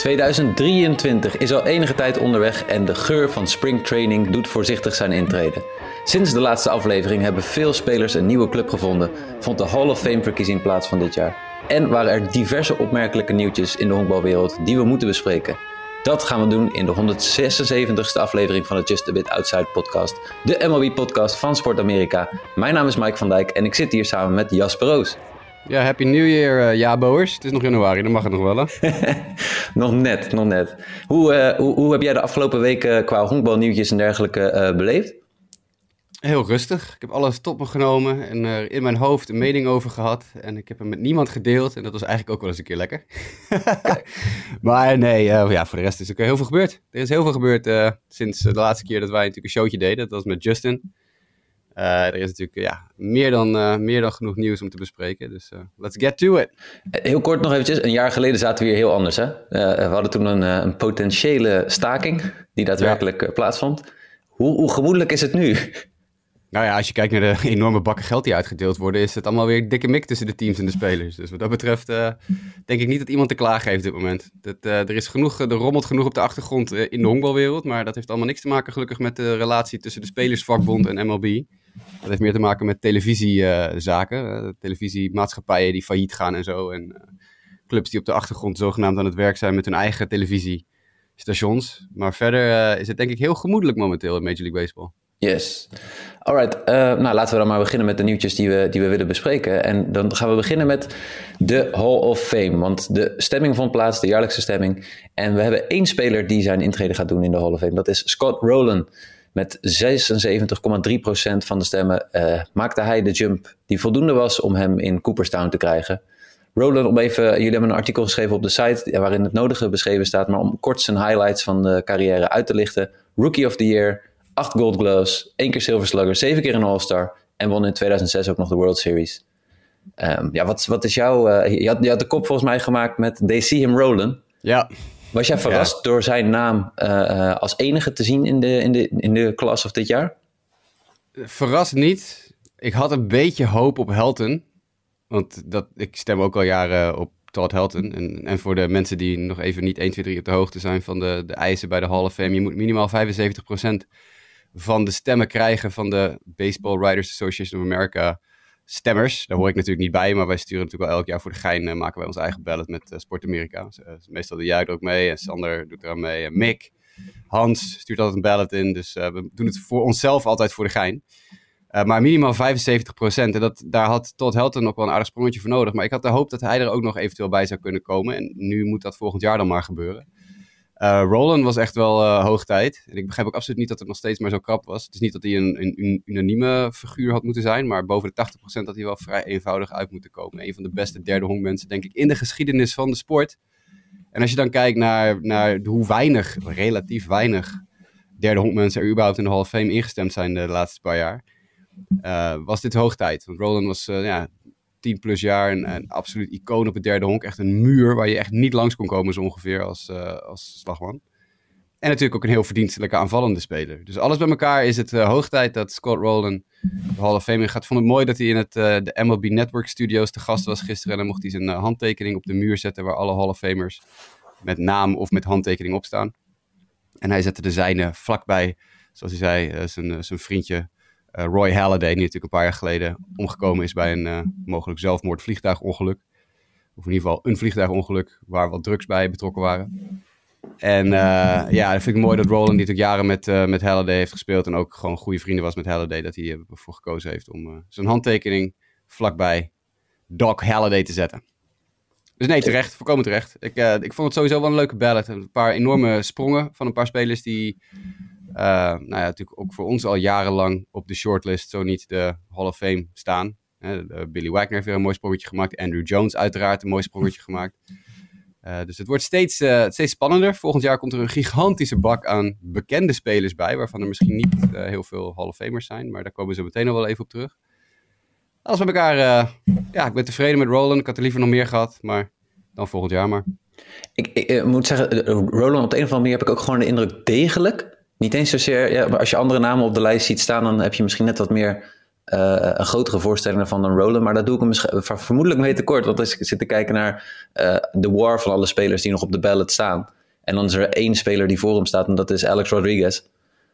2023 is al enige tijd onderweg en de geur van springtraining doet voorzichtig zijn intrede. Sinds de laatste aflevering hebben veel spelers een nieuwe club gevonden, vond de Hall of Fame verkiezing plaats van dit jaar. En waren er diverse opmerkelijke nieuwtjes in de honkbalwereld die we moeten bespreken. Dat gaan we doen in de 176ste aflevering van de Just a Bit Outside podcast, de MLB-podcast van Sport Amerika. Mijn naam is Mike van Dijk en ik zit hier samen met Jasper Roos. Ja, Happy New Year, uh, ja, Boers. Het is nog januari, dan mag het nog wel, hè? nog net, nog net. Hoe, uh, hoe, hoe, heb jij de afgelopen weken qua honkbalnieuwtjes en dergelijke uh, beleefd? Heel rustig. Ik heb alles tot me genomen en er in mijn hoofd een mening over gehad. En ik heb hem met niemand gedeeld. En dat was eigenlijk ook wel eens een keer lekker. maar nee, ja, voor de rest is er heel veel gebeurd. Er is heel veel gebeurd sinds de laatste keer dat wij natuurlijk een showtje deden. Dat was met Justin. Uh, er is natuurlijk ja, meer, dan, uh, meer dan genoeg nieuws om te bespreken. Dus uh, let's get to it. Heel kort nog eventjes. Een jaar geleden zaten we hier heel anders. Hè? we hadden toen een, een potentiële staking die daadwerkelijk ja. plaatsvond. Hoe, hoe gemoedelijk is het nu? Nou ja, als je kijkt naar de enorme bakken geld die uitgedeeld worden, is het allemaal weer dikke mik tussen de teams en de spelers. Dus wat dat betreft denk ik niet dat iemand te klagen heeft op dit moment. Dat, er is genoeg, er rommelt genoeg op de achtergrond in de honkbalwereld, maar dat heeft allemaal niks te maken gelukkig met de relatie tussen de spelersvakbond en MLB. Dat heeft meer te maken met televisiezaken. Uh, televisiemaatschappijen die failliet gaan en zo. En uh, clubs die op de achtergrond zogenaamd aan het werk zijn met hun eigen televisiestations. Maar verder uh, is het denk ik heel gemoedelijk momenteel in Major League Baseball. Yes. Alright, nou laten we dan maar beginnen met de nieuwtjes die we, die we willen bespreken. En dan gaan we beginnen met de Hall of Fame. Want de stemming vond plaats, de jaarlijkse stemming. En we hebben één speler die zijn intrede gaat doen in de Hall of Fame. Dat is Scott Rowland. Met 76,3% van de stemmen uh, maakte hij de jump die voldoende was om hem in Cooperstown te krijgen. Roland, om even, jullie hebben een artikel geschreven op de site waarin het nodige beschreven staat, maar om kort zijn highlights van de carrière uit te lichten. Rookie of the Year, 8 Gold Gloves, 1 keer Silver Slugger, 7 keer een All-Star en won in 2006 ook nog de World Series. Um, ja, wat, wat is jouw... Uh, je, had, je had de kop volgens mij gemaakt met They See Him Rollin'. Ja. Was jij verrast ja. door zijn naam uh, als enige te zien in de, in de, in de klas of dit jaar? Verrast niet. Ik had een beetje hoop op Helton. Want dat, ik stem ook al jaren op Todd Helton. En, en voor de mensen die nog even niet 1, 2, 3 op de hoogte zijn van de, de eisen bij de Hall of Fame. Je moet minimaal 75% van de stemmen krijgen van de Baseball Writers Association of America stemmers. Daar hoor ik natuurlijk niet bij, maar wij sturen natuurlijk wel elk jaar voor de gein. Uh, maken wij ons eigen ballot met uh, Sport Amerika. Uh, meestal de jij er ook mee en Sander doet er aan mee. Mick, Hans stuurt altijd een ballot in. Dus we doen het voor onszelf altijd voor de gein. maar minimaal 75%. En dat, daar had Todd Helton nog wel een aardig sprongetje voor nodig. Maar ik had de hoop dat hij er ook nog eventueel bij zou kunnen komen. En nu moet dat volgend jaar dan maar gebeuren. Uh, Roland was echt wel uh, hoog tijd. En ik begrijp ook absoluut niet dat het nog steeds maar zo krap was. Het is niet dat hij een, een, unanieme figuur had moeten zijn, maar boven de 80% had hij wel vrij eenvoudig uit moeten komen. Een van de beste derde honkmensen, denk ik, in de geschiedenis van de sport. En als je dan kijkt naar, naar hoe weinig, relatief weinig, derde honkmensen er überhaupt in de Hall of Fame ingestemd zijn de, laatste paar jaar, uh, was dit hoog tijd. Want Roland was ja, 10 plus jaar een, een absoluut icoon op het derde honk. Echt een muur waar je echt niet langs kon komen zo ongeveer als, uh, als slagman. En natuurlijk ook een heel verdienstelijke aanvallende speler. Dus alles bij elkaar is het uh, hoog tijd dat Scott Rowland de Hall of Fame gaat. Vond het mooi dat hij in het, uh, de MLB Network Studios te gast was gisteren. En dan mocht hij zijn handtekening op de muur zetten waar alle Hall of Famers met naam of met handtekening op staan. En hij zette de zijne vlakbij, zoals hij zei, zijn, zijn vriendje Roy Halladay, die natuurlijk een paar jaar geleden omgekomen is bij een uh, mogelijk zelfmoord vliegtuigongeluk. Of in ieder geval een vliegtuigongeluk waar wat drugs bij betrokken waren. En uh, ja, dat vind ik mooi dat Roland, die natuurlijk jaren met, met Halladay heeft gespeeld en ook gewoon goede vrienden was met Halladay, dat hij ervoor gekozen heeft om zijn handtekening vlakbij Doc Halladay te zetten. Dus nee, terecht, voorkomen terecht. Ik, ik vond het sowieso wel een leuke ballot. Een paar enorme sprongen van een paar spelers die uh, nou ja, natuurlijk ook voor ons al jarenlang op de shortlist, zo niet de Hall of Fame staan. Billy Wagner heeft weer een mooi sprongetje gemaakt. Andrew Jones uiteraard een mooi sprongetje gemaakt. Uh, dus het wordt steeds, uh, steeds spannender. Volgend jaar komt er een gigantische bak aan bekende spelers bij, waarvan er misschien niet heel veel Hall of Famers zijn, maar daar komen ze meteen nog wel even op terug. Alles bij elkaar, ja, ik ben tevreden met Roland. Ik had er liever nog meer gehad, maar dan volgend jaar maar. Ik, ik moet zeggen, Roland op de een of andere manier heb ik ook gewoon de indruk degelijk niet eens zozeer, ja, maar als je andere namen op de lijst ziet staan, dan heb je misschien net wat meer uh, een grotere voorstelling van dan Roland. Maar dat doe ik hem vermoedelijk mee tekort. Want als ik zit te kijken naar uh, de war van alle spelers die nog op de ballot staan. En dan is er één speler die voor hem staat en dat is Alex Rodriguez.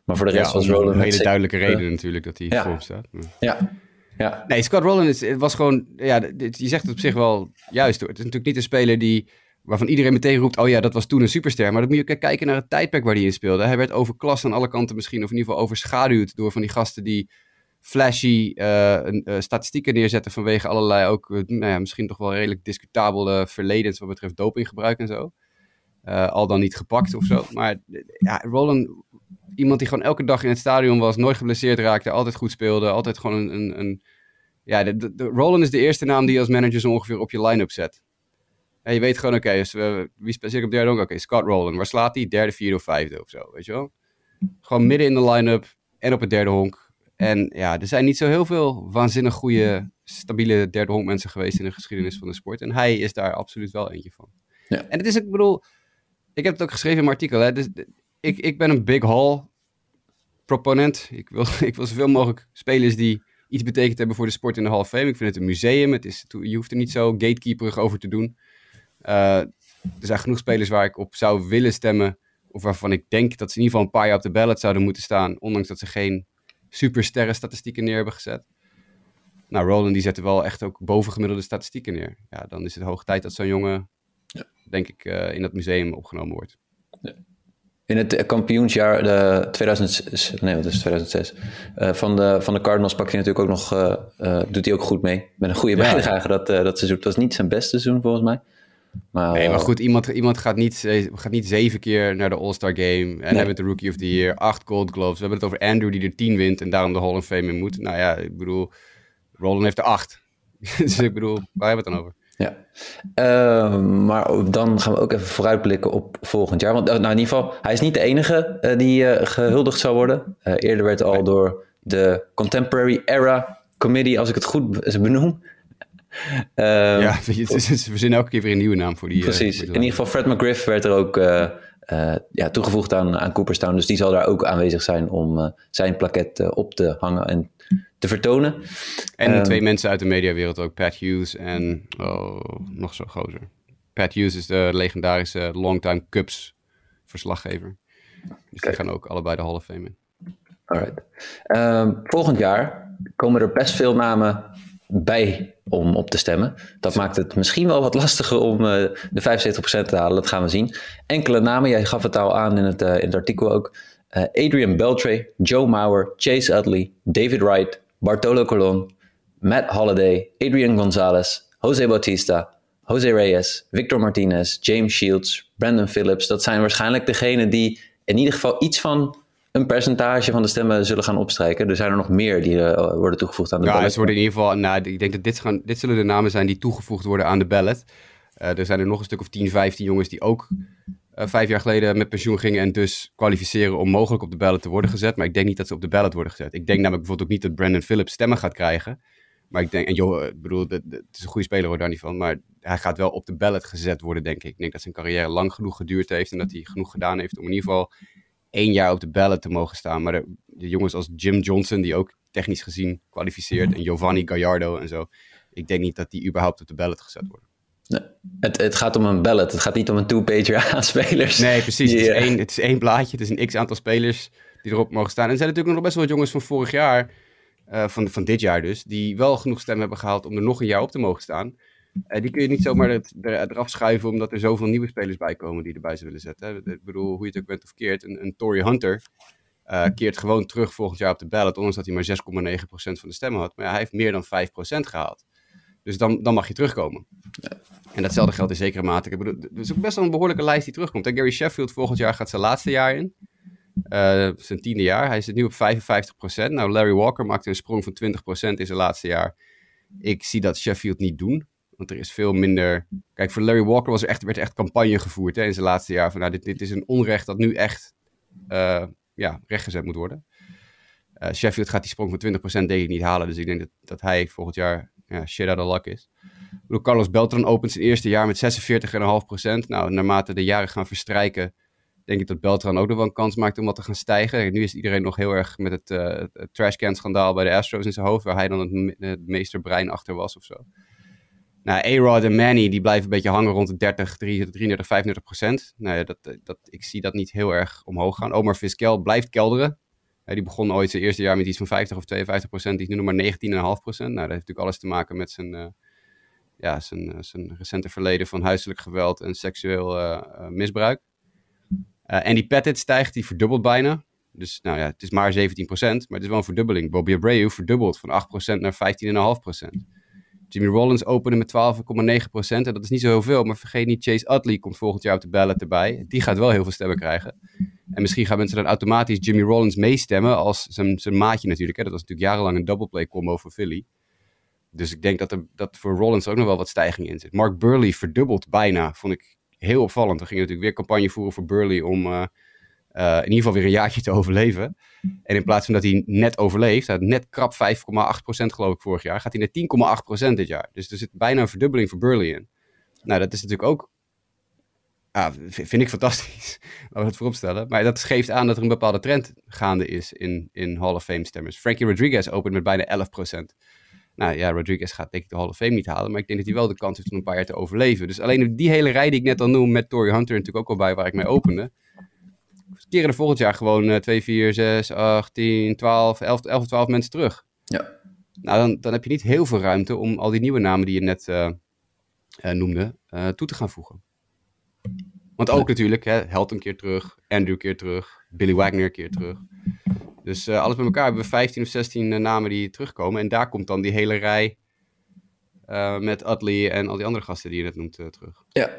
Maar voor de rest was Roland... Een hele duidelijke reden natuurlijk dat hij voor hem staat. Ja. Ja. Nee, Scott Rowland is, was gewoon... Ja, je zegt het op zich wel juist. Hoor. Het is natuurlijk niet een speler die waarvan iedereen meteen roept, oh ja, dat was toen een superster. Maar dan moet je kijken naar het tijdperk waar hij in speelde. Hij werd overklast aan alle kanten misschien, of in ieder geval overschaduwd door van die gasten die flashy een, uh, statistieken neerzetten vanwege allerlei ook, uh, nou ja, misschien toch wel redelijk discutabele verledens wat betreft dopinggebruik en zo. al dan niet gepakt of zo. Maar ja, Roland, iemand die gewoon elke dag in het stadion was, nooit geblesseerd raakte, altijd goed speelde, altijd gewoon een... een, een ja, de, Roland is de eerste naam die je als manager zo ongeveer op je line-up zet. En je weet gewoon, oké, okay, dus, uh, wie zit op derde honk? Oké, okay, Scott Rowland. Waar slaat hij? Derde, vierde of vijfde of zo, weet je wel? Gewoon midden in de line-up en op het derde honk. En ja, er zijn niet zo heel veel waanzinnig goede, stabiele derde honk mensen geweest in de geschiedenis van de sport. En hij is daar absoluut wel eentje van. Ja. En het is, ik bedoel, ik heb het ook geschreven in mijn artikel. Hè, dus, ik, ik ben een big hall proponent. Ik wil, ik wil zoveel mogelijk spelers die iets betekend hebben voor de sport in de Hall of Fame. Ik vind het een museum. Het is, je hoeft er niet zo gatekeeperig over te doen. Uh, er zijn genoeg spelers waar ik op zou willen stemmen. Of waarvan ik denk dat ze in ieder geval een paar jaar op de ballot zouden moeten staan. Ondanks dat ze geen supersterren statistieken neer hebben gezet. Nou, Roland die zette wel echt ook bovengemiddelde statistieken neer. Ja, dan is het hoog tijd dat zo'n jongen, ja. denk ik, uh, in dat museum opgenomen wordt. Ja. In het kampioensjaar de 2006, nee, wat is 2006, uh, van, de, van de Cardinals pakt hij natuurlijk ook nog, uh, doet hij ook goed mee. Met een goede bijdrage dat, dat seizoen. Dat was niet zijn beste seizoen volgens mij. Maar, nee, maar goed, iemand, iemand gaat, niet, gaat niet zeven keer naar de All-Star Game. En nee. hebben de Rookie of the Year, acht Gold Gloves. We hebben het over Andrew die er tien wint en daarom de Hall of Fame in moet. Nou ja, ik bedoel, Roland heeft er acht. dus ik bedoel, waar hebben we het dan over? Ja, uh, maar dan gaan we ook even vooruitblikken op volgend jaar. Want nou, in ieder geval, hij is niet de enige uh, die uh, gehuldigd zou worden. Eerder werd al door de Contemporary Era Committee, als ik het goed benoem, Um, ja, we verzinnen elke keer weer een nieuwe naam voor die. Eh, Precies. in ieder geval, Fred McGriff werd er ook uh, uh, ja, toegevoegd aan, aan Cooperstown. Dus die zal daar ook aanwezig zijn om zijn plaket op te hangen en te vertonen. En um, twee mensen uit de mediawereld ook, Pat Hughes en oh, nog zo gozer. Pat Hughes is de legendarische longtime Cubs verslaggever. Dus die gaan ook allebei de Hall of Fame in. Alright. Um, volgend jaar komen er best veel namen bij om op te stemmen. Dat maakt het misschien wel wat lastiger om uh, de 75% te halen. Dat gaan we zien. Enkele namen, jij gaf het al aan in het, uh, in het artikel ook. Uh, Adrian Beltre, Joe Mauer, Chase Utley, David Wright, Bartolo Colon, Matt Holliday, Adrian Gonzalez, Jose Bautista, Jose Reyes, Victor Martinez, James Shields, Brandon Phillips. Dat zijn waarschijnlijk degenen die in ieder geval iets van een percentage van de stemmen zullen gaan opstrijken. Er zijn er nog meer die uh, worden toegevoegd aan de ja, ballot. Ja, worden in ieder geval, nou, ik denk dat dit, gaan, dit zullen de namen zijn die toegevoegd worden aan de ballot. Uh, er zijn er nog een stuk of 10, 15 jongens die ook uh, vijf jaar geleden met pensioen gingen en dus kwalificeren om mogelijk op de ballot te worden gezet. Maar ik denk niet dat ze op de ballot worden gezet. Ik denk namelijk bijvoorbeeld ook niet dat Brandon Phillips stemmen gaat krijgen. Maar ik denk, en joh, ik bedoel, het is een goede speler hoor, daar niet van. Maar hij gaat wel op de ballot gezet worden, denk ik. Ik denk dat zijn carrière lang genoeg geduurd heeft en dat hij genoeg gedaan heeft om in ieder geval één jaar op de ballot te mogen staan. Maar de, de, jongens als Jim Johnson, die ook technisch gezien kwalificeert, en Giovanni Gallardo en zo, ik denk niet dat die überhaupt op de ballot gezet worden. Nee, het, het gaat om een ballot, het gaat niet om een two-pager aan spelers. Nee, precies. het, is één, het is één blaadje, het is een x-aantal spelers die erop mogen staan. En er zijn natuurlijk nog best wel wat jongens van vorig jaar, uh, van, van dit jaar dus, die wel genoeg stemmen hebben gehaald om er nog een jaar op te mogen staan. Uh, die kun je niet zomaar er, eraf schuiven omdat er zoveel nieuwe spelers bij komen die erbij ze willen zetten. Hè. Ik bedoel, hoe je het ook bent of keert. Een, een Tory Hunter uh, keert gewoon terug volgend jaar op de ballot, ondanks dat hij maar 6,9% van de stemmen had. Maar ja, hij heeft meer dan 5% gehaald. Dus dan, dan mag je terugkomen. En datzelfde geldt in zekere mate. Ik bedoel, er is ook best wel een behoorlijke lijst die terugkomt. En Gary Sheffield volgend jaar gaat zijn laatste jaar in. Uh, zijn tiende jaar. Hij zit nu op 55%. Nou, Larry Walker maakte een sprong van 20% in zijn laatste jaar. Ik zie dat Sheffield niet doen. Want er is veel minder. Kijk, voor Larry Walker was er echt, werd echt campagne gevoerd hè, in zijn laatste jaar. Van nou, dit, dit is een onrecht dat nu echt uh, ja, rechtgezet moet worden. Uh, Sheffield gaat die sprong van 20% denk ik niet halen. Dus ik denk dat, dat hij volgend jaar ja, shit out of luck is. Bedoel, Carlos Beltran opent zijn eerste jaar met 46,5%. Nou, naarmate de jaren gaan verstrijken, denk ik dat Beltran ook nog wel een kans maakt om wat te gaan stijgen. Nu is iedereen nog heel erg met het, uh, het trashcan-schandaal bij de Astros in zijn hoofd, waar hij dan het, het meesterbrein achter was of zo. Nou, A-Rod en Manny die blijven een beetje hangen rond de 30, 33, 35 procent. Nou dat, dat, ik zie dat niet heel erg omhoog gaan. Omar Vizquel blijft kelderen. die begon ooit zijn eerste jaar met iets van 50 of 52 procent. Die is nu nog maar 19,5 procent. Nou, dat heeft natuurlijk alles te maken met zijn, uh, ja, zijn, uh, zijn recente verleden van huiselijk geweld en seksueel misbruik. Andy Pettit stijgt, die verdubbelt bijna. Dus nou ja, het is maar 17 procent, maar het is wel een verdubbeling. Bobby Abreu verdubbelt van 8 procent naar 15,5 procent. Jimmy Rollins opende met 12,9%. En dat is niet zo heel veel. Maar vergeet niet, Chase Utley komt volgend jaar op de ballot erbij. Die gaat wel heel veel stemmen krijgen. En misschien gaan mensen dan automatisch Jimmy Rollins meestemmen als zijn, zijn maatje natuurlijk. Hè. Dat was natuurlijk jarenlang een double play combo voor Philly. Dus ik denk dat er dat voor Rollins ook nog wel wat stijging in zit. Mark Burley verdubbelt bijna. Vond ik heel opvallend. We gingen natuurlijk weer campagne voeren voor Burley om... Uh, in ieder geval weer een jaartje te overleven. En in plaats van dat hij net overleeft, net krap 5,8% geloof ik vorig jaar, gaat hij naar 10,8% dit jaar. Dus er zit bijna een verdubbeling voor Burley in. Nou, dat is natuurlijk ook, vind ik fantastisch, laten we het voorop stellen. Maar dat geeft aan dat er een bepaalde trend gaande is in, in Hall of Fame stemmers. Frankie Rodriguez opent met bijna 11%. Nou ja, Rodriguez gaat denk ik de Hall of Fame niet halen. Maar ik denk dat hij wel de kans heeft om een paar jaar te overleven. Dus alleen die hele rij die ik net al noem met Tory Hunter natuurlijk ook al bij waar ik mee opende keren er volgend jaar gewoon 2, 4, 6, 8, 10, 12, 11, 11 of 12 mensen terug. Ja. Nou, dan, dan heb je niet heel veel ruimte om al die nieuwe namen die je net uh, uh, noemde, uh, toe te gaan voegen. Want ook ja. natuurlijk, hè, Held een keer terug, Andrew een keer terug, Billy Wagner een keer terug. Dus alles bij elkaar hebben we 15 of 16 namen die terugkomen. En daar komt dan die hele rij met Utley en al die andere gasten die je net noemt terug. Ja.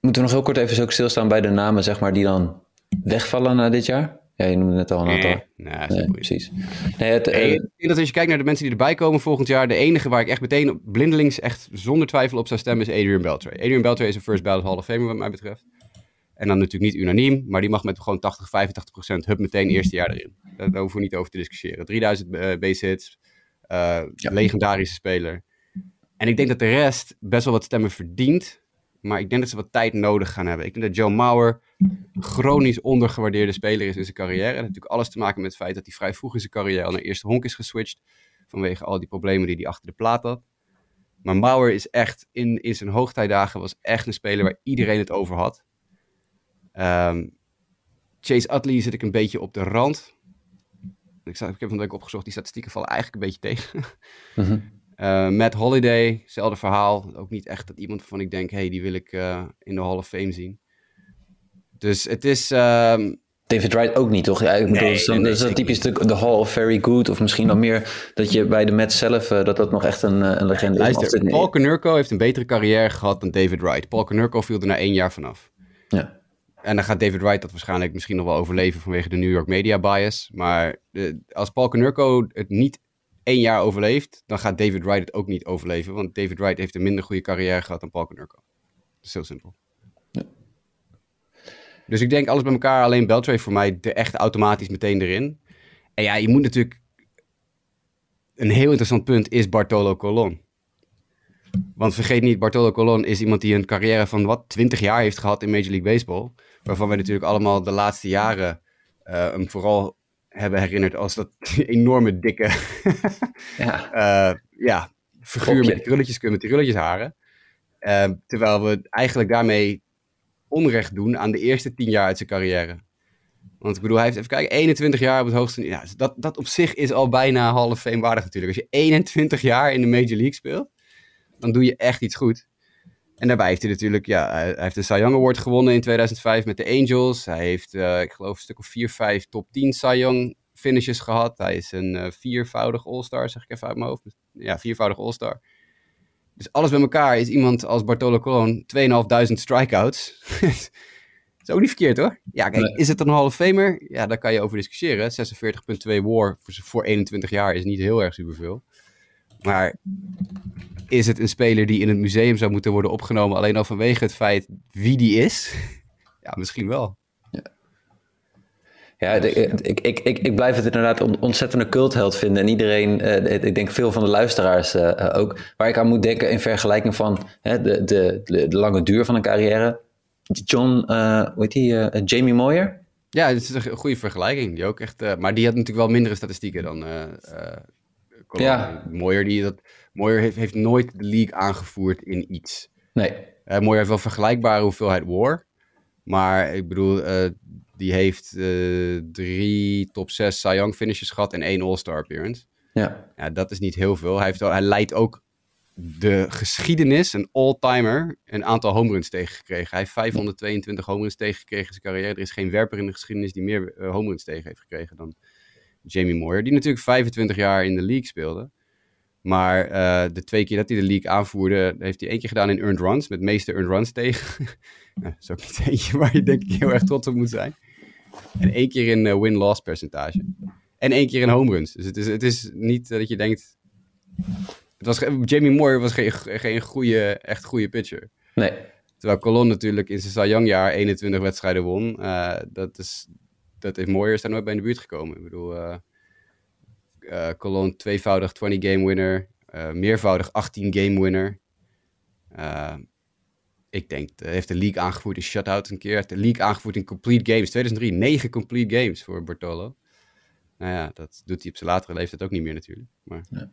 Moeten we nog heel kort even zo stilstaan bij de namen, zeg maar, die dan wegvallen na dit jaar? Ja, je noemde net al een aantal. Nee, nee, precies. Nee, het, uh, ik denk dat als je kijkt naar de mensen die erbij komen volgend jaar, de enige waar ik echt meteen blindelings echt zonder twijfel op zou stemmen is Adrian Beltre. Adrian Beltre is een first ballot Hall of Famer wat mij betreft. En dan natuurlijk niet unaniem, maar die mag met gewoon 80, 85 procent hup meteen eerste jaar erin. Daar, daar hoeven we niet over te discussiëren. 3000 uh, base hits, uh, ja. legendarische speler. En ik denk dat de rest best wel wat stemmen verdient. Maar ik denk dat ze wat tijd nodig gaan hebben. Ik denk dat Joe Mauer chronisch ondergewaardeerde speler is in zijn carrière. Dat heeft natuurlijk alles te maken met het feit dat hij vrij vroeg in zijn carrière al naar eerste honk is geswitcht. Vanwege al die problemen die hij achter de plaat had. Maar Mauer is echt, in, in zijn hoogtijdagen, was echt een speler waar iedereen het over had. Um, Chase Utley zit ik een beetje op de rand. Ik, zag, ik heb van de week opgezocht, die statistieken vallen eigenlijk een beetje tegen. Mm -hmm. Uh, Matt Holiday, hetzelfde verhaal. Ook niet echt dat iemand van ik denk, hey, die wil ik uh, in de Hall of Fame zien. Dus het is... Um... David Wright ook niet, toch? Ja, ik bedoel, nee, nee, dat is typisch de, de, Hall of Very Good. Of misschien dan meer dat je bij de Mets zelf, uh, dat dat nog echt een, een legende Luister, is. Paul Konerko heeft een betere carrière gehad dan David Wright. Paul Konerko viel er na één jaar vanaf. Ja. En dan gaat David Wright dat waarschijnlijk misschien nog wel overleven vanwege de New York media bias. Maar de, als Paul Konerko het niet één jaar overleeft, dan gaat David Wright het ook niet overleven. Want David Wright heeft een minder goede carrière gehad dan Paul Konerko. Dat is heel simpel. Dus ik denk alles bij elkaar, alleen Beltray voor mij de echt automatisch meteen erin. En ja, je moet natuurlijk... Een heel interessant punt is Bartolo Colon. Want vergeet niet, Bartolo Colon is iemand die een carrière van wat, 20 jaar heeft gehad in Major League Baseball. Waarvan wij natuurlijk allemaal de laatste jaren uh, hem vooral hebben herinnerd als dat enorme dikke ja. Uh, ja, figuur met die krulletjes, met die krulletjes haren. Uh, terwijl we eigenlijk daarmee onrecht doen aan de eerste tien jaar uit zijn carrière. Want ik bedoel, hij heeft even kijken, 21 jaar op het hoogste Ja, dat, dat op zich is al bijna Hall of Fame waardig natuurlijk. Als je 21 jaar in de Major League speelt, dan doe je echt iets goed. En daarbij heeft hij natuurlijk, ja, hij heeft de Cy Young Award gewonnen in 2005 met de Angels. Hij heeft, uh, ik geloof, een stuk of 4, 5 top 10 Cy Young finishes gehad. Hij is een uh, viervoudig All-Star, zeg ik even uit mijn hoofd. Ja, viervoudig All-Star. Dus alles bij elkaar is iemand als Bartolo Colon 2.500 strikeouts. is ook niet verkeerd hoor. Ja, kijk, nee. is het een Hall of Famer? Ja, daar kan je over discussiëren. 46,2 war voor, voor 21 jaar is niet heel erg superveel. Maar is het een speler die in het museum zou moeten worden opgenomen alleen al vanwege het feit wie die is? ja, misschien wel. Ja, ik, ik, ik, ik, blijf het inderdaad een ontzettende cultheld vinden. En iedereen, uh, ik denk veel van de luisteraars uh, ook, waar ik aan moet denken in vergelijking van hè, de, de, de, lange duur van een carrière John, uh, hoe heet die, uh, Jamie Moyer? Ja, het is een goede vergelijking. Die ook echt, uh, maar die had natuurlijk wel mindere statistieken dan ja. Moyer, die dat, Moyer heeft, heeft nooit de league aangevoerd in iets. Nee. Moyer heeft wel vergelijkbare hoeveelheid war. Maar ik bedoel, die heeft drie top 6 Cy Young finishes gehad en één All-Star appearance. Ja. ja. Dat is niet heel veel. Hij, heeft, hij leidt ook de geschiedenis, een all-timer, een aantal home runs tegengekregen. Hij heeft 522 home runs tegengekregen in zijn carrière. Er is geen werper in de geschiedenis die meer uh, home runs tegen heeft gekregen dan Jamie Moyer. Die natuurlijk 25 jaar in de league speelde. Maar uh, de twee keer dat hij de league aanvoerde, heeft hij één keer gedaan in earned runs, met meeste earned runs tegen. dat is ook niet eentje waar je denk ik heel erg trots op moet zijn. En één keer in uh, win-loss percentage. En één keer in home runs. Dus het is, het is niet dat je denkt, het was, Jamie Moore was geen, geen goede, echt goede pitcher. Nee. Terwijl Colon natuurlijk in zijn Cy Young jaar 21 wedstrijden won. Uh, dat, is, dat is daar nooit bij in de buurt gekomen. Ik bedoel, uh, uh, Colon tweevoudig 20 game winner. meervoudig 18 game winner. Ik denk, heeft de league aangevoerd in shutout een keer. De league aangevoerd in complete games. 2003, 9 complete games voor Bartolo. Nou ja, dat doet hij op zijn latere leeftijd ook niet meer natuurlijk. Maar... Ja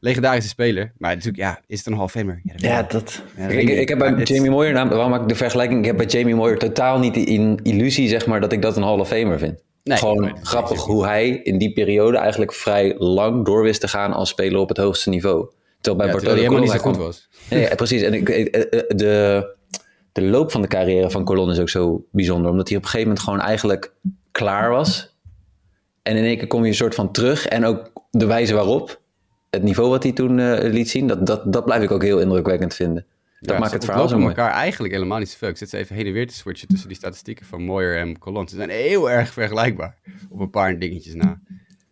legendarische speler. Maar natuurlijk, ja, is het een Hall of Famer? Ja, ja dat... Ja, ik, ik, heb bij Jamie Moyer, nou, waarom maak ik de vergelijking? Ik heb bij Jamie Moyer totaal niet die illusie, zeg maar, dat ik dat een Hall of Famer vind. Nee, Gewoon grappig hoe hij in die periode eigenlijk vrij lang door wist te gaan als speler op het hoogste niveau. Terwijl bij ja, Bartolo helemaal niet zo goed was. Nee, precies. En ik, eh, eh, de, de loop van de carrière van Colon is ook zo bijzonder. Omdat hij op een gegeven moment gewoon eigenlijk klaar was. En in één keer kom je een soort van terug. En ook de wijze waarop het niveau wat hij toen uh, liet zien, dat, dat, dat blijf ik ook heel indrukwekkend vinden. Dat maakt het verhaal zo mooi. elkaar eigenlijk helemaal niet zo Ik zit ze even heen en weer te switchen tussen die statistieken van Moyer en Colon. Ze zijn heel erg vergelijkbaar op een paar dingetjes na.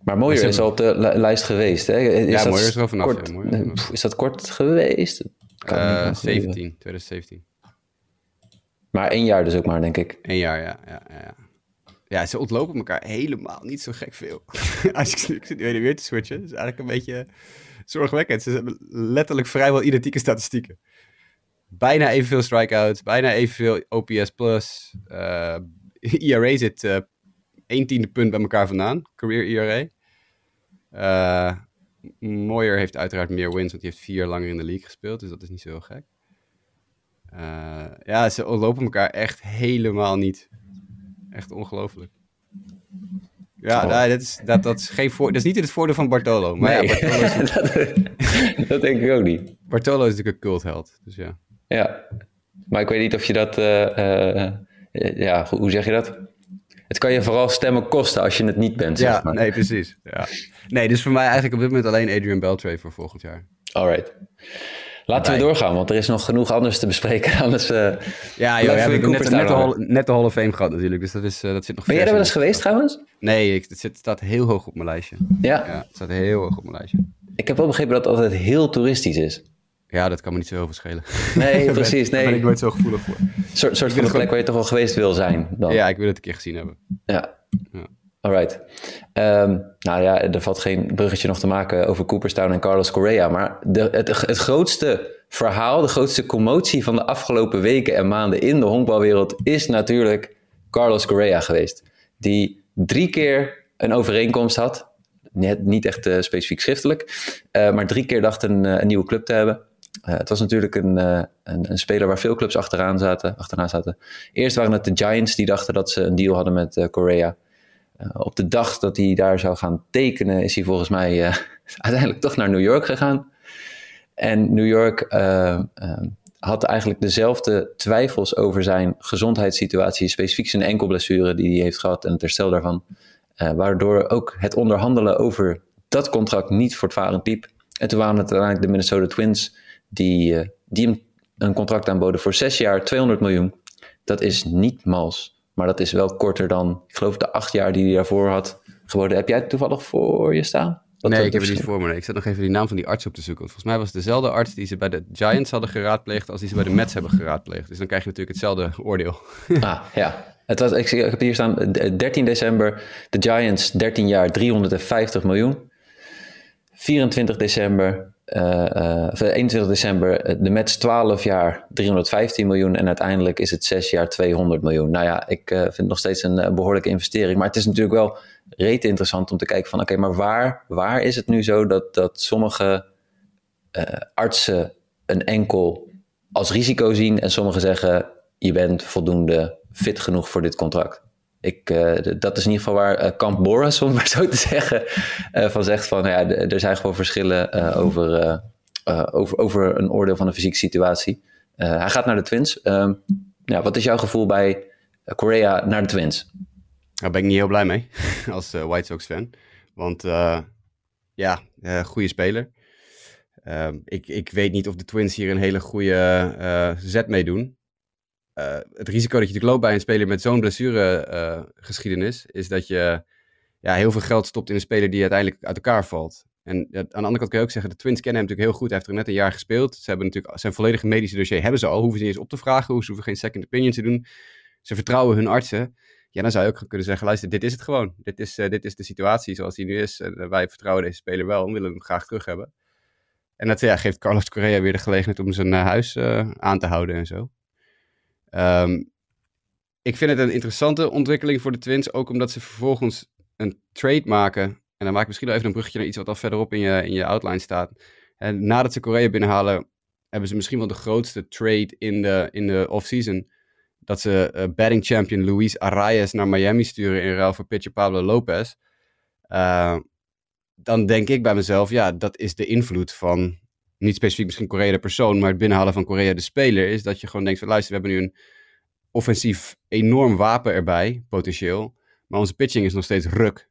Maar Moyer is al op de lijst geweest, hè? Is ja, Moyer is er wel vanaf. Kort, ja, is dat kort geweest? Uh, 17, 2017. Maar één jaar dus ook maar, denk ik. Eén jaar, ja. ja, ja. Ja, ze ontlopen elkaar helemaal niet zo gek veel. Als ik, ik zit nu weer te switchen, dat is eigenlijk een beetje zorgwekkend. Ze hebben letterlijk vrijwel identieke statistieken. Bijna evenveel strikeouts, bijna evenveel OPS+. Plus. Uh, eh, ERA zit uh, één tiende punt bij elkaar vandaan, career ERA. Uh, Moyer heeft uiteraard meer wins, want hij heeft vier langer in de league gespeeld, dus dat is niet zo heel gek. Uh, ja, ze ontlopen elkaar echt helemaal niet. Echt ongelooflijk. Ja, nou, dat, is, dat, dat, is geen voor, dat is niet het voordeel van Bartolo. Maar ja, Bartolo is, dat, dat, denk ik ook niet. Bartolo is natuurlijk een cultheld, dus ja. Ja, maar ik weet niet of je dat... Uh, ja, hoe zeg je dat? Het kan je vooral stemmen kosten als je het niet bent, ja, zeg maar. nee, precies. Ja. Nee, dus voor mij eigenlijk op dit moment alleen Adrian Beltre voor volgend jaar. Alright. Laten we doorgaan, want er is nog genoeg anders te bespreken. Anders, uh, ja, joh, we hebben net, net, de Hall, net de Hall of Fame gehad natuurlijk, dus dat, is, uh, dat zit nog Ben jij er wel eens geweest trouwens? Nee, ik, het, zit, staat heel hoog op mijn lijstje. Ja? ja? Het staat heel hoog op mijn lijstje. Ik heb wel begrepen dat het altijd heel toeristisch is. Ja, dat kan me niet zo heel veel schelen. Nee, precies. Nee. Daar ben ik nooit zo gevoelig voor. Soort, soort van plek waar je toch wel geweest wil zijn dan. Ja, ik wil het een keer gezien hebben. Ja. ja. Alright. Um, nou ja, er valt geen bruggetje nog te maken over Cooperstown en Carlos Correa. Maar de, het, het grootste verhaal, de grootste commotie van de afgelopen weken en maanden in de honkbalwereld is natuurlijk Carlos Correa geweest. Die drie keer een overeenkomst had. Net, niet echt uh, specifiek schriftelijk, uh, maar drie keer dacht een, uh, een nieuwe club te hebben. Het was natuurlijk een, een, een, speler waar veel clubs achteraan zaten, achterna zaten. Eerst waren het de Giants die dachten dat ze een deal hadden met Correa. op de dag dat hij daar zou gaan tekenen, is hij volgens mij uiteindelijk toch naar New York gegaan. En New York had eigenlijk dezelfde twijfels over zijn gezondheidssituatie, specifiek zijn enkelblessure die hij heeft gehad en het herstel daarvan. Waardoor ook het onderhandelen over dat contract niet voortvarend liep. En toen waren het uiteindelijk de Minnesota Twins die, die hem een contract aanboden voor zes jaar, 200 miljoen. Dat is niet mals, maar dat is wel korter dan, ik geloof, de acht jaar die hij daarvoor had geboden. Heb jij het toevallig voor je staan? nee, ik heb het niet voor me. Ik zet nog even die naam van die arts op te zoeken. volgens mij was het dezelfde arts die ze bij de Giants hadden geraadpleegd als die ze bij de Mets hebben geraadpleegd. Dus dan krijg je natuurlijk hetzelfde oordeel. ah, ja. Het was, ik, heb hier staan 13 december, de Giants 13 jaar 350 miljoen. 24 december 21 december, de Mets 12 jaar 315 miljoen en uiteindelijk is het 6 jaar 200 miljoen. Nou ja, ik vind het nog steeds een behoorlijke investering, maar het is natuurlijk wel reet interessant om te kijken van oké, maar waar, waar is het nu zo dat, dat sommige artsen een enkel als risico zien en sommigen zeggen je bent voldoende fit genoeg voor dit contract. Ik, uh, dat is in ieder geval waar uh, Kamp Boris, om maar zo te zeggen, uh, van zegt van ja, er zijn gewoon verschillen over, over, over een oordeel van een fysieke situatie. hij gaat naar de Twins. Ehm, ja, wat is jouw gevoel bij Korea naar de Twins? Daar ben ik niet heel blij mee als White Sox fan. Want ja, goede speler. Um, ik, ik weet niet of de Twins hier een hele goede zet mee doen. Uh, het risico dat je loopt bij een speler met zo'n blessuregeschiedenis, uh, is dat je ja, heel veel geld stopt in een speler die uiteindelijk uit elkaar valt. En aan de andere kant kan je ook zeggen, de Twins kennen hem natuurlijk heel goed. Hij heeft er net een jaar gespeeld. Ze hebben natuurlijk zijn volledige medische dossier hebben ze al. Hoeven ze niet eens op te vragen. Ze hoeven geen second opinion te doen. Ze vertrouwen hun artsen. Ja, dan zou je ook kunnen zeggen, luister, dit is het gewoon. Dit is, uh, dit is de situatie zoals die nu is. Wij vertrouwen deze speler wel en willen hem graag terug hebben. En dat ja, geeft Carlos Correa weer de gelegenheid om zijn huis aan te houden en zo. Um, ik vind het een interessante ontwikkeling voor de Twins, ook omdat ze vervolgens een trade maken. En dan maak ik misschien wel even een bruggetje naar iets wat al verderop in je, in je outline staat. En nadat ze Korea binnenhalen, hebben ze misschien wel de grootste trade in de, in de offseason. Dat ze uh, batting champion Luis Arias naar Miami sturen in ruil voor pitcher Pablo Lopez. Uh, dan denk ik bij mezelf, ja, dat is de invloed van niet specifiek misschien Korea de persoon, maar het binnenhalen van Korea de speler, is dat je gewoon denkt van luister, we hebben nu een offensief enorm wapen erbij, potentieel, maar onze pitching is nog steeds ruk.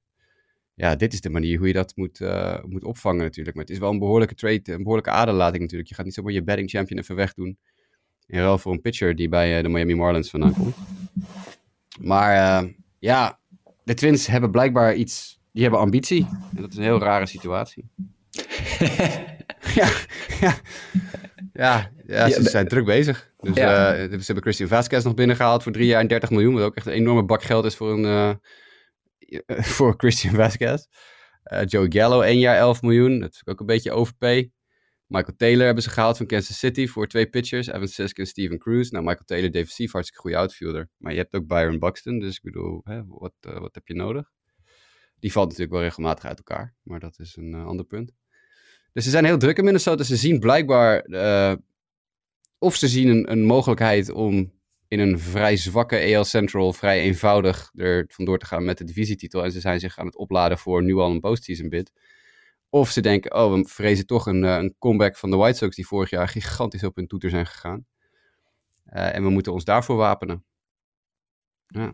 Ja, dit is de manier hoe je dat moet, uh, moet opvangen natuurlijk. Maar het is wel een behoorlijke trade, een behoorlijke aderlating natuurlijk. Je gaat niet zomaar je batting champion even wegdoen. In ruil voor een pitcher die bij uh, de Miami Marlins vandaan komt. Maar uh, ja, de Twins hebben blijkbaar iets, die hebben ambitie. En dat is een heel rare situatie. ja, ja. Ja, ja, ze zijn druk bezig. Dus ja. uh, ze hebben Christian Vasquez nog binnengehaald voor drie jaar en 30 miljoen. Wat ook echt een enorme bak geld is voor, een, uh, voor Christian Vasquez. Uh, Joe Gallo, één jaar 11 miljoen. Dat is ook een beetje overpay. Michael Taylor hebben ze gehaald van Kansas City voor twee pitchers. Evan Sisk en Steven Cruz. Nou, Michael Taylor defensief, hartstikke goede outfielder. Maar je hebt ook Byron Buxton. Dus ik bedoel, hè, wat, wat heb je nodig? Die valt natuurlijk wel regelmatig uit elkaar. Maar dat is een ander punt. Dus ze zijn heel druk in Minnesota. Ze zien blijkbaar, uh, of ze zien een, een, mogelijkheid om in een vrij zwakke AL Central vrij eenvoudig er vandoor te gaan met de divisietitel. En ze zijn zich aan het opladen voor nu al een postseason bid. Of ze denken, oh, we vrezen toch een, eh, een comeback van de White Sox die vorig jaar gigantisch op hun toeter zijn gegaan. Uh, en we moeten ons daarvoor wapenen. Ja.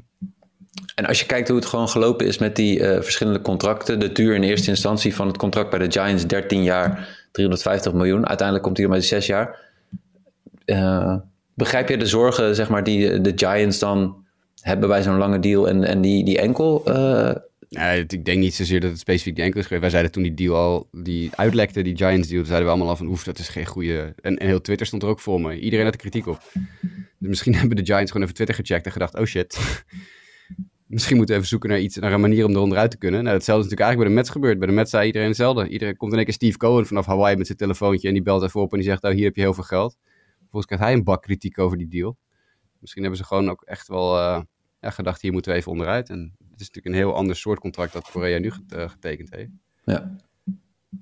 En als je kijkt hoe het gewoon gelopen is met die uh, verschillende contracten, de duur in eerste instantie van het contract bij de Giants, 13 jaar, 350 miljoen. Uiteindelijk komt hij er met 6 jaar. Uh, begrijp je de zorgen zeg maar, die de Giants dan hebben bij zo'n lange deal en, en die, die enkel? Nee, ik denk niet zozeer dat het specifiek die enkel is geweest. Wij zeiden toen die deal al, die uitlekte, die Giants deal, zeiden we allemaal al van oef, dat is geen goede... En, en heel Twitter stond er ook voor me. Iedereen had er kritiek op. Dus misschien hebben de Giants gewoon even Twitter gecheckt en gedacht, oh shit misschien moeten we even zoeken naar iets, naar een manier om er onderuit te kunnen. Nou, hetzelfde is natuurlijk eigenlijk bij de Mets gebeurd. Bij de Mets zei iedereen hetzelfde. Iedereen komt in één keer Steve Cohen vanaf Hawaii met zijn telefoontje en die belt even op en die zegt, oh, hier heb je heel veel geld. Vervolgens krijgt hij een bak kritiek over die deal. Misschien hebben ze gewoon ook echt wel uh, ja, gedacht, hier moeten we even onderuit. En het is natuurlijk een heel ander soort contract dat Korea nu uh, getekend heeft. Ja.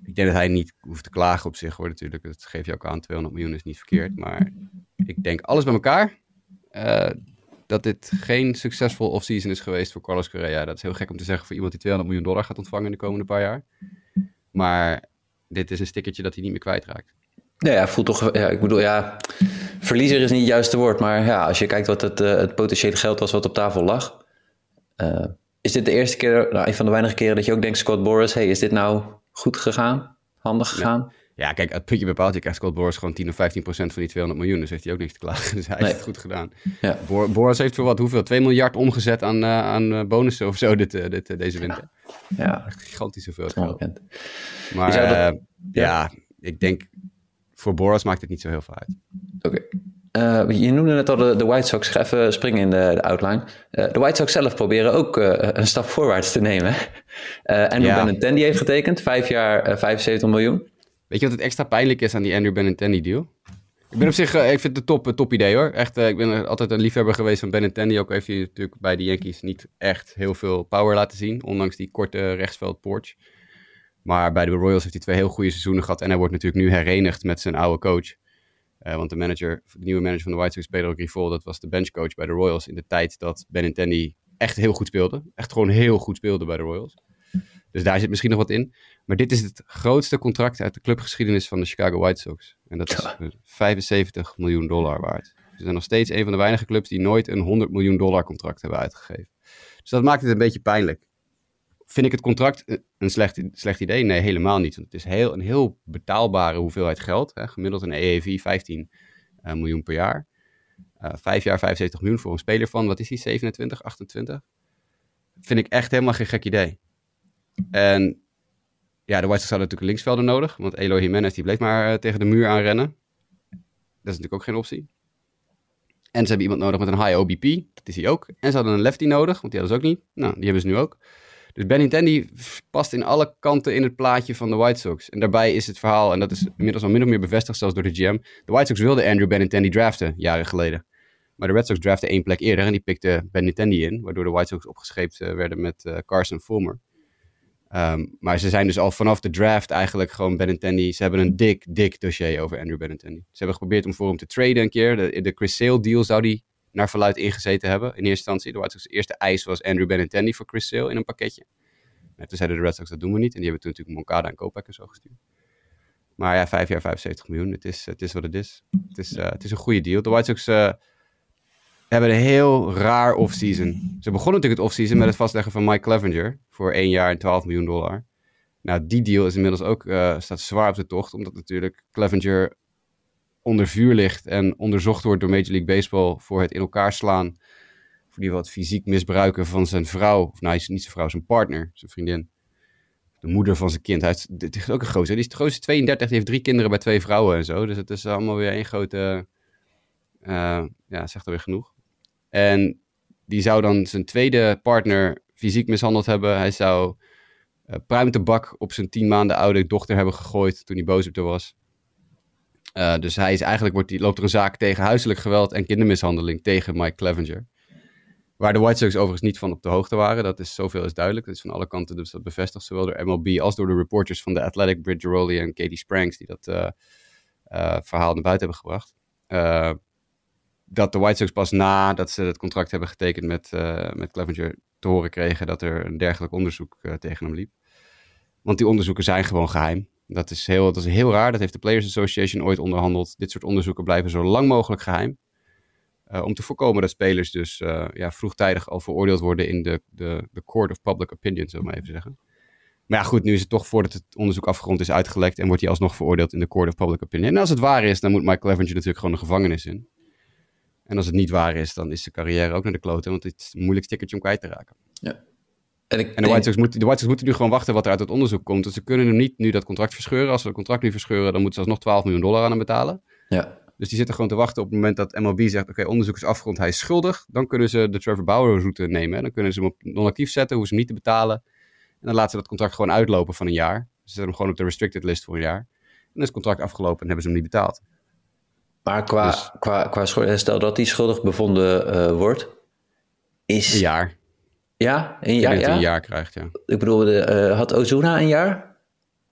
Ik denk dat hij niet hoeft te klagen op zich hoor natuurlijk. Dat geef je ook aan, 200 miljoen is niet verkeerd. Maar ik denk alles bij elkaar. Uh, dat dit geen succesvol offseason is geweest voor Carlos Correa. Dat is heel gek om te zeggen voor iemand die 200 miljoen dollar gaat ontvangen in de komende paar jaar. Maar dit is een stickertje dat hij niet meer kwijtraakt. Nee, ja, voelt toch. Ja, ik bedoel, ja. Verliezer is niet het juiste woord. Maar ja, als je kijkt wat het, uh, het potentiële geld was wat op tafel lag. Uh, is dit de eerste keer, nou, een van de weinige keren dat je ook denkt, Scott Boris, hey, is dit nou goed gegaan? Handig gegaan? Ja, kijk, het puntje bepaalt. Je krijgt Scott Boris gewoon 10 of 15 procent van die 200 miljoen. Dus heeft hij ook niks te klagen. Dus hij heeft het goed gedaan. Ja. Boris heeft voor wat, hoeveel? 2 miljard omgezet aan, uh, aan uh, bonussen of zo dit, uh, dit, deze winter. Ja. ja. Gigantisch zoveel geld. Maar dat, ja. ik denk, voor Boris maakt het niet zo heel veel uit. Oké. Okay. je noemde net al de, de White Sox. Ik ga even springen in de, de outline. de White Sox zelf proberen ook een stap voorwaarts te nemen. en ja. Benintendi heeft getekend. Vijf jaar, 75 miljoen. Weet je wat het extra pijnlijk is aan die Andrew Benintendi deal? Ik ben op zich, uh, ik vind het een top, top idee hoor. Echt, uh, ik ben altijd een liefhebber geweest van Benintendi. Ook heeft hij natuurlijk bij de Yankees niet echt heel veel power laten zien. Ondanks die korte rechtsveld porch. Maar bij de Royals heeft hij twee heel goede seizoenen gehad. En hij wordt natuurlijk nu herenigd met zijn oude coach. Want de manager, de nieuwe manager van de White Sox, Pedro Grifol, dat was de benchcoach bij de Royals in de tijd dat Benintendi echt heel goed speelde. Echt gewoon heel goed speelde bij de Royals. Dus daar zit misschien nog wat in. Maar dit is het grootste contract uit de clubgeschiedenis van de Chicago White Sox. En dat is 75 miljoen dollar waard. Ze zijn nog steeds een van de weinige clubs die nooit een 100 miljoen dollar contract hebben uitgegeven. Dus dat maakt het een beetje pijnlijk. Vind ik het contract een slecht, slecht idee? Nee, helemaal niet. Want het is heel, een heel betaalbare hoeveelheid geld. Hè. Gemiddeld een EEV 15 uh, miljoen per jaar. Uh, vijf jaar 75 miljoen voor een speler van, wat is die, 27, 28? Vind ik echt helemaal geen gek idee. En ja, de White Sox hadden natuurlijk linksvelder nodig. Want Eloy Jimenez die bleef maar uh, tegen de muur aanrennen. Dat is natuurlijk ook geen optie. En ze hebben iemand nodig met een high OBP. Dat is hij ook. En ze hadden een lefty nodig, want die hadden ze ook niet. Nou, die hebben ze nu ook. Dus Benintendi past in alle kanten in het plaatje van de White Sox. En daarbij is het verhaal, en dat is inmiddels al min of meer bevestigd zelfs door de GM. De White Sox wilden Andrew Benintendi draften, jaren geleden. Maar de Red Sox draften één plek eerder en die pikte Benintendi in. Waardoor de White Sox opgescheept uh, werden met uh, Carson Fulmer. Um, maar ze zijn dus al vanaf de draft eigenlijk gewoon Benintendi. Ze hebben een dik, dik dossier over Andrew Benintendi. Ze hebben geprobeerd om voor hem te traden een keer. De, de Chris Sale deal zou die naar verluid ingezeten hebben. In eerste instantie. De White Sox eerste eis was Andrew Benintendi voor Chris Sale in een pakketje. En toen zeiden de Red Sox dat doen we niet. En die hebben toen natuurlijk Moncada en Kopek en zo gestuurd. Maar ja, vijf jaar 75 miljoen. Het is, het is wat het is. Het is, uh, het is een goede deal. De White Sox uh, hebben een heel raar offseason. Ze begonnen natuurlijk het offseason met het vastleggen van Mike Clevenger voor één jaar en 12 miljoen dollar. Nou, die deal is inmiddels ook, uh, staat zwaar op de tocht, omdat natuurlijk Clevenger onder vuur ligt en onderzocht wordt door Major League Baseball voor het in elkaar slaan, voor die wat fysiek misbruiken van zijn vrouw, of nou, niet zijn vrouw, zijn partner, zijn vriendin, de moeder van zijn kind. Hij is, is ook een gozer, die is de grootste 32, die heeft drie kinderen bij twee vrouwen en zo, dus het is allemaal weer één grote, uh, ja, zegt er weer genoeg. En die zou dan zijn tweede partner fysiek mishandeld hebben. Hij zou uh, pruimtebak op zijn tien maanden oude dochter hebben gegooid toen hij boos op haar was. Uh, dus hij is eigenlijk, wordt die, loopt er een zaak tegen huiselijk geweld en kindermishandeling tegen Mike Clevenger. Waar de White Sox overigens niet van op de hoogte waren. Dat is zoveel is duidelijk. Dat is van alle kanten dus dat bevestigd. Zowel door MLB als door de reporters van The Athletic, Bridge Rowley en Katie Spranks. Die dat uh, verhaal naar buiten hebben gebracht. Dat de White Sox pas nadat ze het contract hebben getekend met, uh, met Clevenger te horen kregen dat er een dergelijk onderzoek uh, tegen hem liep. Want die onderzoeken zijn gewoon geheim. Dat is, heel, dat is heel raar. Dat heeft de Players Association ooit onderhandeld. Dit soort onderzoeken blijven zo lang mogelijk geheim. Uh, om te voorkomen dat spelers dus ja, vroegtijdig al veroordeeld worden in de, de, de Court of Public Opinion, zullen we maar even zeggen. Maar ja, goed, nu is het toch voordat het onderzoek afgerond is uitgelekt en wordt hij alsnog veroordeeld in de Court of Public Opinion. En als het waar is, dan moet Mike Clevenger natuurlijk gewoon de gevangenis in. En als het niet waar is, dan is zijn carrière ook naar de kloten. Want het is een moeilijk stickertje om kwijt te raken. Ja. En, ik en de, denk... White Sox moet, de White Sox moeten nu gewoon wachten wat er uit het onderzoek komt. Dus ze kunnen hem niet nu dat contract verscheuren. Als ze het contract nu verscheuren, dan moeten ze alsnog 12 miljoen dollar aan hem betalen. Ja. Dus die zitten gewoon te wachten op het moment dat MLB zegt... oké, okay, onderzoek is afgerond, hij is schuldig. Dan kunnen ze de Trevor Bauer route nemen. Dan kunnen ze hem op non-actief zetten, hoeven ze hem niet te betalen. En dan laten ze dat contract gewoon uitlopen van een jaar. Ze zetten hem gewoon op de restricted list voor een jaar. En dan is het contract afgelopen en hebben ze hem niet betaald. Maar qua, dus, qua, qua stel dat hij schuldig bevonden uh, wordt, is... Een jaar. Ja, een jaar, ja? een jaar krijgt, ja. Ik bedoel, de, uh, had Ozuna een jaar?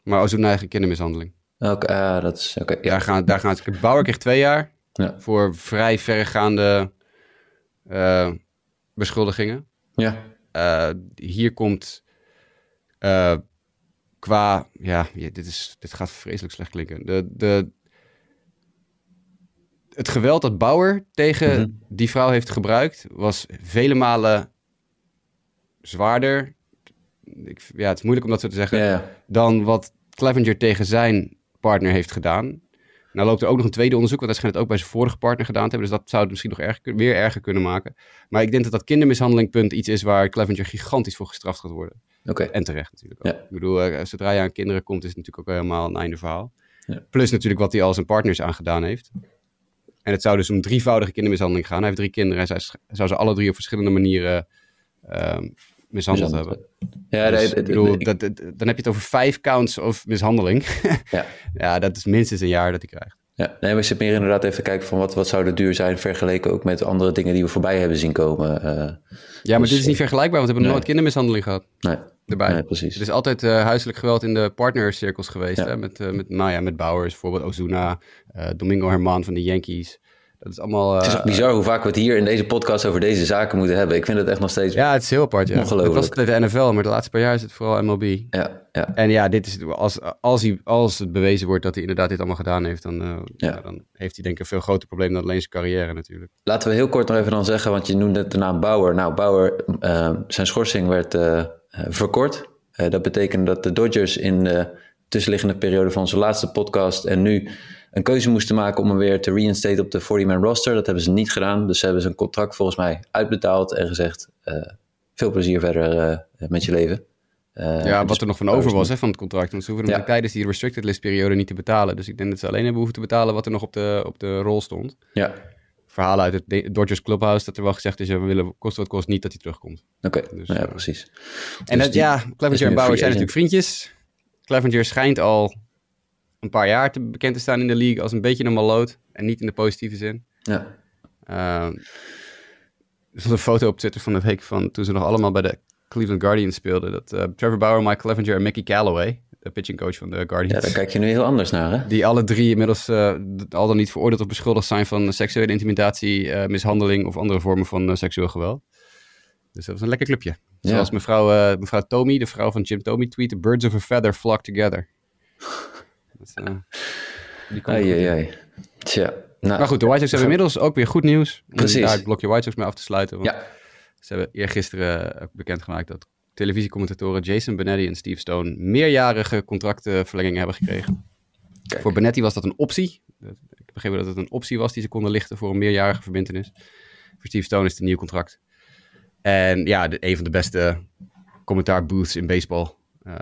Maar Ozuna eigen kindermishandeling. Oké, okay, uh, dat is... oké. Okay, ja. Daar gaan, daar gaan het... Bauer kreeg twee jaar ja. voor vrij verregaande beschuldigingen. Ja. Hier komt qua... Ja, dit, is, dit gaat vreselijk slecht klinken. De, de, het geweld dat Bauer tegen mm -hmm. die vrouw heeft gebruikt, was vele malen zwaarder. Ik, ja, het is moeilijk om dat zo te zeggen. Dan wat Clevenger tegen zijn partner heeft gedaan. Nou loopt er ook nog een tweede onderzoek, want hij schijnt het ook bij zijn vorige partner gedaan te hebben. Dus dat zou het misschien nog erger, weer erger kunnen maken. Maar ik denk dat dat kindermishandelingpunt iets is waar Clevenger gigantisch voor gestraft gaat worden. Okay. En terecht natuurlijk ook. Ja. Ik bedoel, uh, zodra je aan kinderen komt, is het natuurlijk ook helemaal een einde verhaal. Ja. Plus natuurlijk wat hij al zijn partners aangedaan heeft. En het zou dus om drievoudige kindermishandeling gaan. Hij heeft drie kinderen en hij zou ze alle drie op verschillende manieren um, mishandeld hebben. Ja, Dus, nee, ik het- bedoel, ik- dat, dat- dan heb je het over vijf counts of mishandeling. ja. ja, dat is minstens een jaar dat hij krijgt. Ja, nee, maar ik zit meer inderdaad even te kijken van wat, wat zou de duur zijn vergeleken ook met andere dingen die we voorbij hebben zien komen. eh, Ja, maar Dus, dit is niet vergelijkbaar, want we hebben nee. nooit kindermishandeling gehad nee, erbij. nee, precies. Het is altijd eh, huiselijk geweld in de partnercirkels geweest. Ja. Hè? Met, eh, met, nou ja, met Bowers, bijvoorbeeld Ozuna, eh, Domingo Herman van de Yankees. Dat is allemaal... het is ook bizar hoe vaak we het hier in deze podcast over deze zaken moeten hebben. Ik vind het echt nog steeds... ja, het is heel apart. Ja. Ongelooflijk. Het was de NFL, maar de laatste paar jaar is het vooral MLB. ja, ja. En ja, dit is, als, als, hij, als het bewezen wordt dat hij inderdaad dit allemaal gedaan heeft, dan, Ja. ja, dan heeft hij denk ik een veel groter probleem dan alleen zijn carrière natuurlijk. Laten we heel kort nog even dan zeggen, want je noemde de naam Bauer. Nou, Bauer, zijn schorsing werd verkort. Eh, dat betekent dat de Dodgers in de tussenliggende periode van onze laatste podcast en nu een keuze moesten maken om hem weer te reinstaten op de 40-man roster. Dat hebben ze niet gedaan. Dus ze hebben zijn contract volgens mij uitbetaald en gezegd: eh, veel plezier verder eh, met je leven. Eh, ja, dus wat er nog van over was hè, van het contract. Want ze hoeven hem Ja. tijdens die restricted list periode niet te betalen. Dus ik denk dat ze alleen hebben hoeven te betalen wat er nog op de, op de rol stond. Ja, Verhalen uit het De- Dodgers Clubhouse dat er wel gezegd is, we willen kost wat kost niet dat hij terugkomt. oké. Dus, Nou ja, eh, precies. En Dus dat, ja, Clevenger en Bauer zijn natuurlijk vriendjes. Clevenger schijnt al een paar jaar te, bekend te staan in de league als een beetje een maloot. En niet in de positieve zin. Ja, Ehm, er stond een foto op Twitter van het week van toen ze nog allemaal bij de Cleveland Guardians speelden. Dat eh, Trevor Bauer, Mike Clevenger en Mickey Callaway, de pitching coach van de ja, Guardians. daar kijk je nu heel anders naar, hè? Die alle drie inmiddels eh, al dan niet veroordeeld of beschuldigd zijn van seksuele intimidatie, eh, mishandeling of andere vormen van eh, seksueel geweld. Dus dat was een lekker clubje. Ja. Zoals mevrouw, eh, mevrouw Tommy, de vrouw van Jim Tommy, tweette: Birds of a feather flock together. Dat eh, Ai, ai. Tja. Nou, Maar goed, de White Sox hebben inmiddels ook weer goed nieuws. Om Precies. daar het blokje White Sox mee af te sluiten. Want Ja, ze hebben eergisteren ook bekendgemaakt dat televisiecommentatoren Jason Benetti en Steve Stone meerjarige contractverlengingen hebben gekregen. Kijk. Voor Benetti was dat een optie. Ik begreep dat het een optie was die ze konden lichten voor een meerjarige verbindenis. Voor Steve Stone is het een nieuw contract. En ja, de, een van de beste commentaarbooths in baseball. Eh,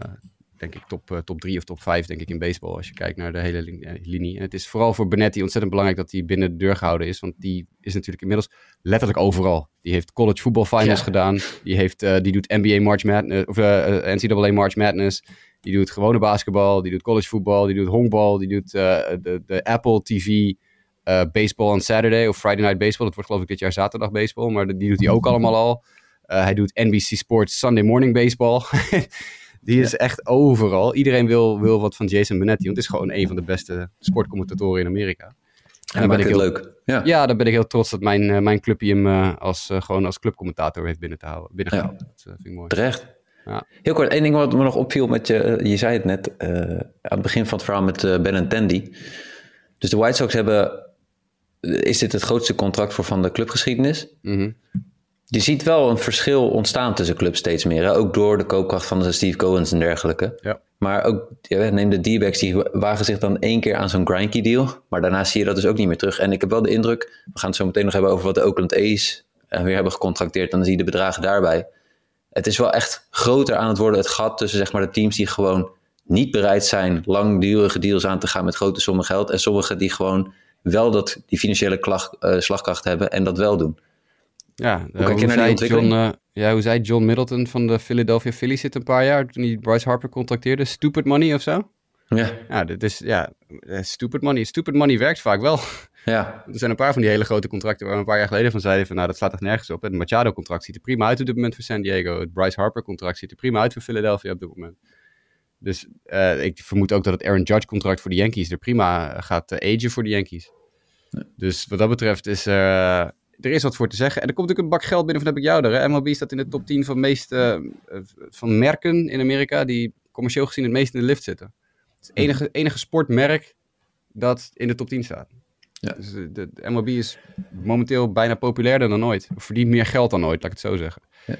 denk ik top, eh, top drie of top vijf denk ik in baseball als je kijkt naar de hele eh, linie. En het is vooral voor Benetti ontzettend belangrijk dat hij binnen de deur gehouden is. Want die is natuurlijk inmiddels letterlijk overal. Die heeft college football finals Ja. gedaan. Die, heeft, eh, die doet NBA March Madness, of NCAA March Madness. Die doet gewone basketbal, die doet college voetbal, die doet honkbal, die doet de, de Apple TV baseball on Saturday of Friday Night Baseball. Dat wordt geloof ik dit jaar zaterdag baseball, maar die doet hij ook allemaal al. Hij doet NBC Sports Sunday Morning Baseball. die is echt overal. Iedereen wil, wil wat van Jason Benetti, want het is gewoon een van de beste sportcommentatoren in Amerika. en dan ben ik heel- leuk. Ja. Ja, daar ben ik heel trots dat mijn, eh, mijn clubje hem eh, als, eh, gewoon als clubcommentator heeft binnen te houden. Binnengehaald. Dat vind ik mooi. Terecht. Ja. Heel kort, één ding wat me nog opviel met je, je zei het net aan het begin van het verhaal met Ben Tandy. Dus de White Sox hebben, is dit het grootste contract voor van de clubgeschiedenis? Mhm. Je ziet wel een verschil ontstaan tussen clubs steeds meer. Hè? Ook door de koopkracht van de Steve Cohen's en dergelijke. Ja. Maar ook, ja, neem de D-backs, die wagen zich dan één keer aan zo'n Greinke deal. Maar daarna zie je dat dus ook niet meer terug. En ik heb wel de indruk, we gaan het zo meteen nog hebben over wat de Oakland A's eh, weer hebben gecontracteerd. Dan zie je de bedragen daarbij. Het is wel echt groter aan het worden, het gat tussen zeg maar, de teams die gewoon niet bereid zijn langdurige deals aan te gaan met grote sommen geld. En sommigen die gewoon wel dat, die financiële klag, eh, slagkracht hebben en dat wel doen. Ja, eh, die zei? John, eh, ja, hoe zei John Middleton van de Philadelphia Phillies zit een paar jaar toen hij Bryce Harper contracteerde? Stupid money of zo? Ja, Ja, dit is, ja, eh, stupid money. Stupid money werkt vaak wel. ja, Er zijn een paar van die hele grote contracten waar we een paar jaar geleden van zeiden van nou, dat slaat toch nergens op. Het Machado-contract ziet er prima uit op dit moment voor San Diego. Het Bryce Harper-contract ziet er prima uit voor Philadelphia op dit moment. Dus ik vermoed ook dat het Aaron Judge-contract voor de Yankees er prima gaat uh, agen voor de Yankees. Dus wat dat betreft is er, uh, er is wat voor te zeggen. En er komt natuurlijk een bak geld binnen van heb ik jou er. Hè? MLB staat in de top 10 van, meest, uh, van merken in Amerika die commercieel gezien het meest in de lift zitten. Het is het enige, enige sportmerk dat in de top 10 staat. Ja. Dus de, de, de, MLB is momenteel bijna populairder dan ooit. Of verdient meer geld dan ooit, laat ik het zo zeggen. Ja.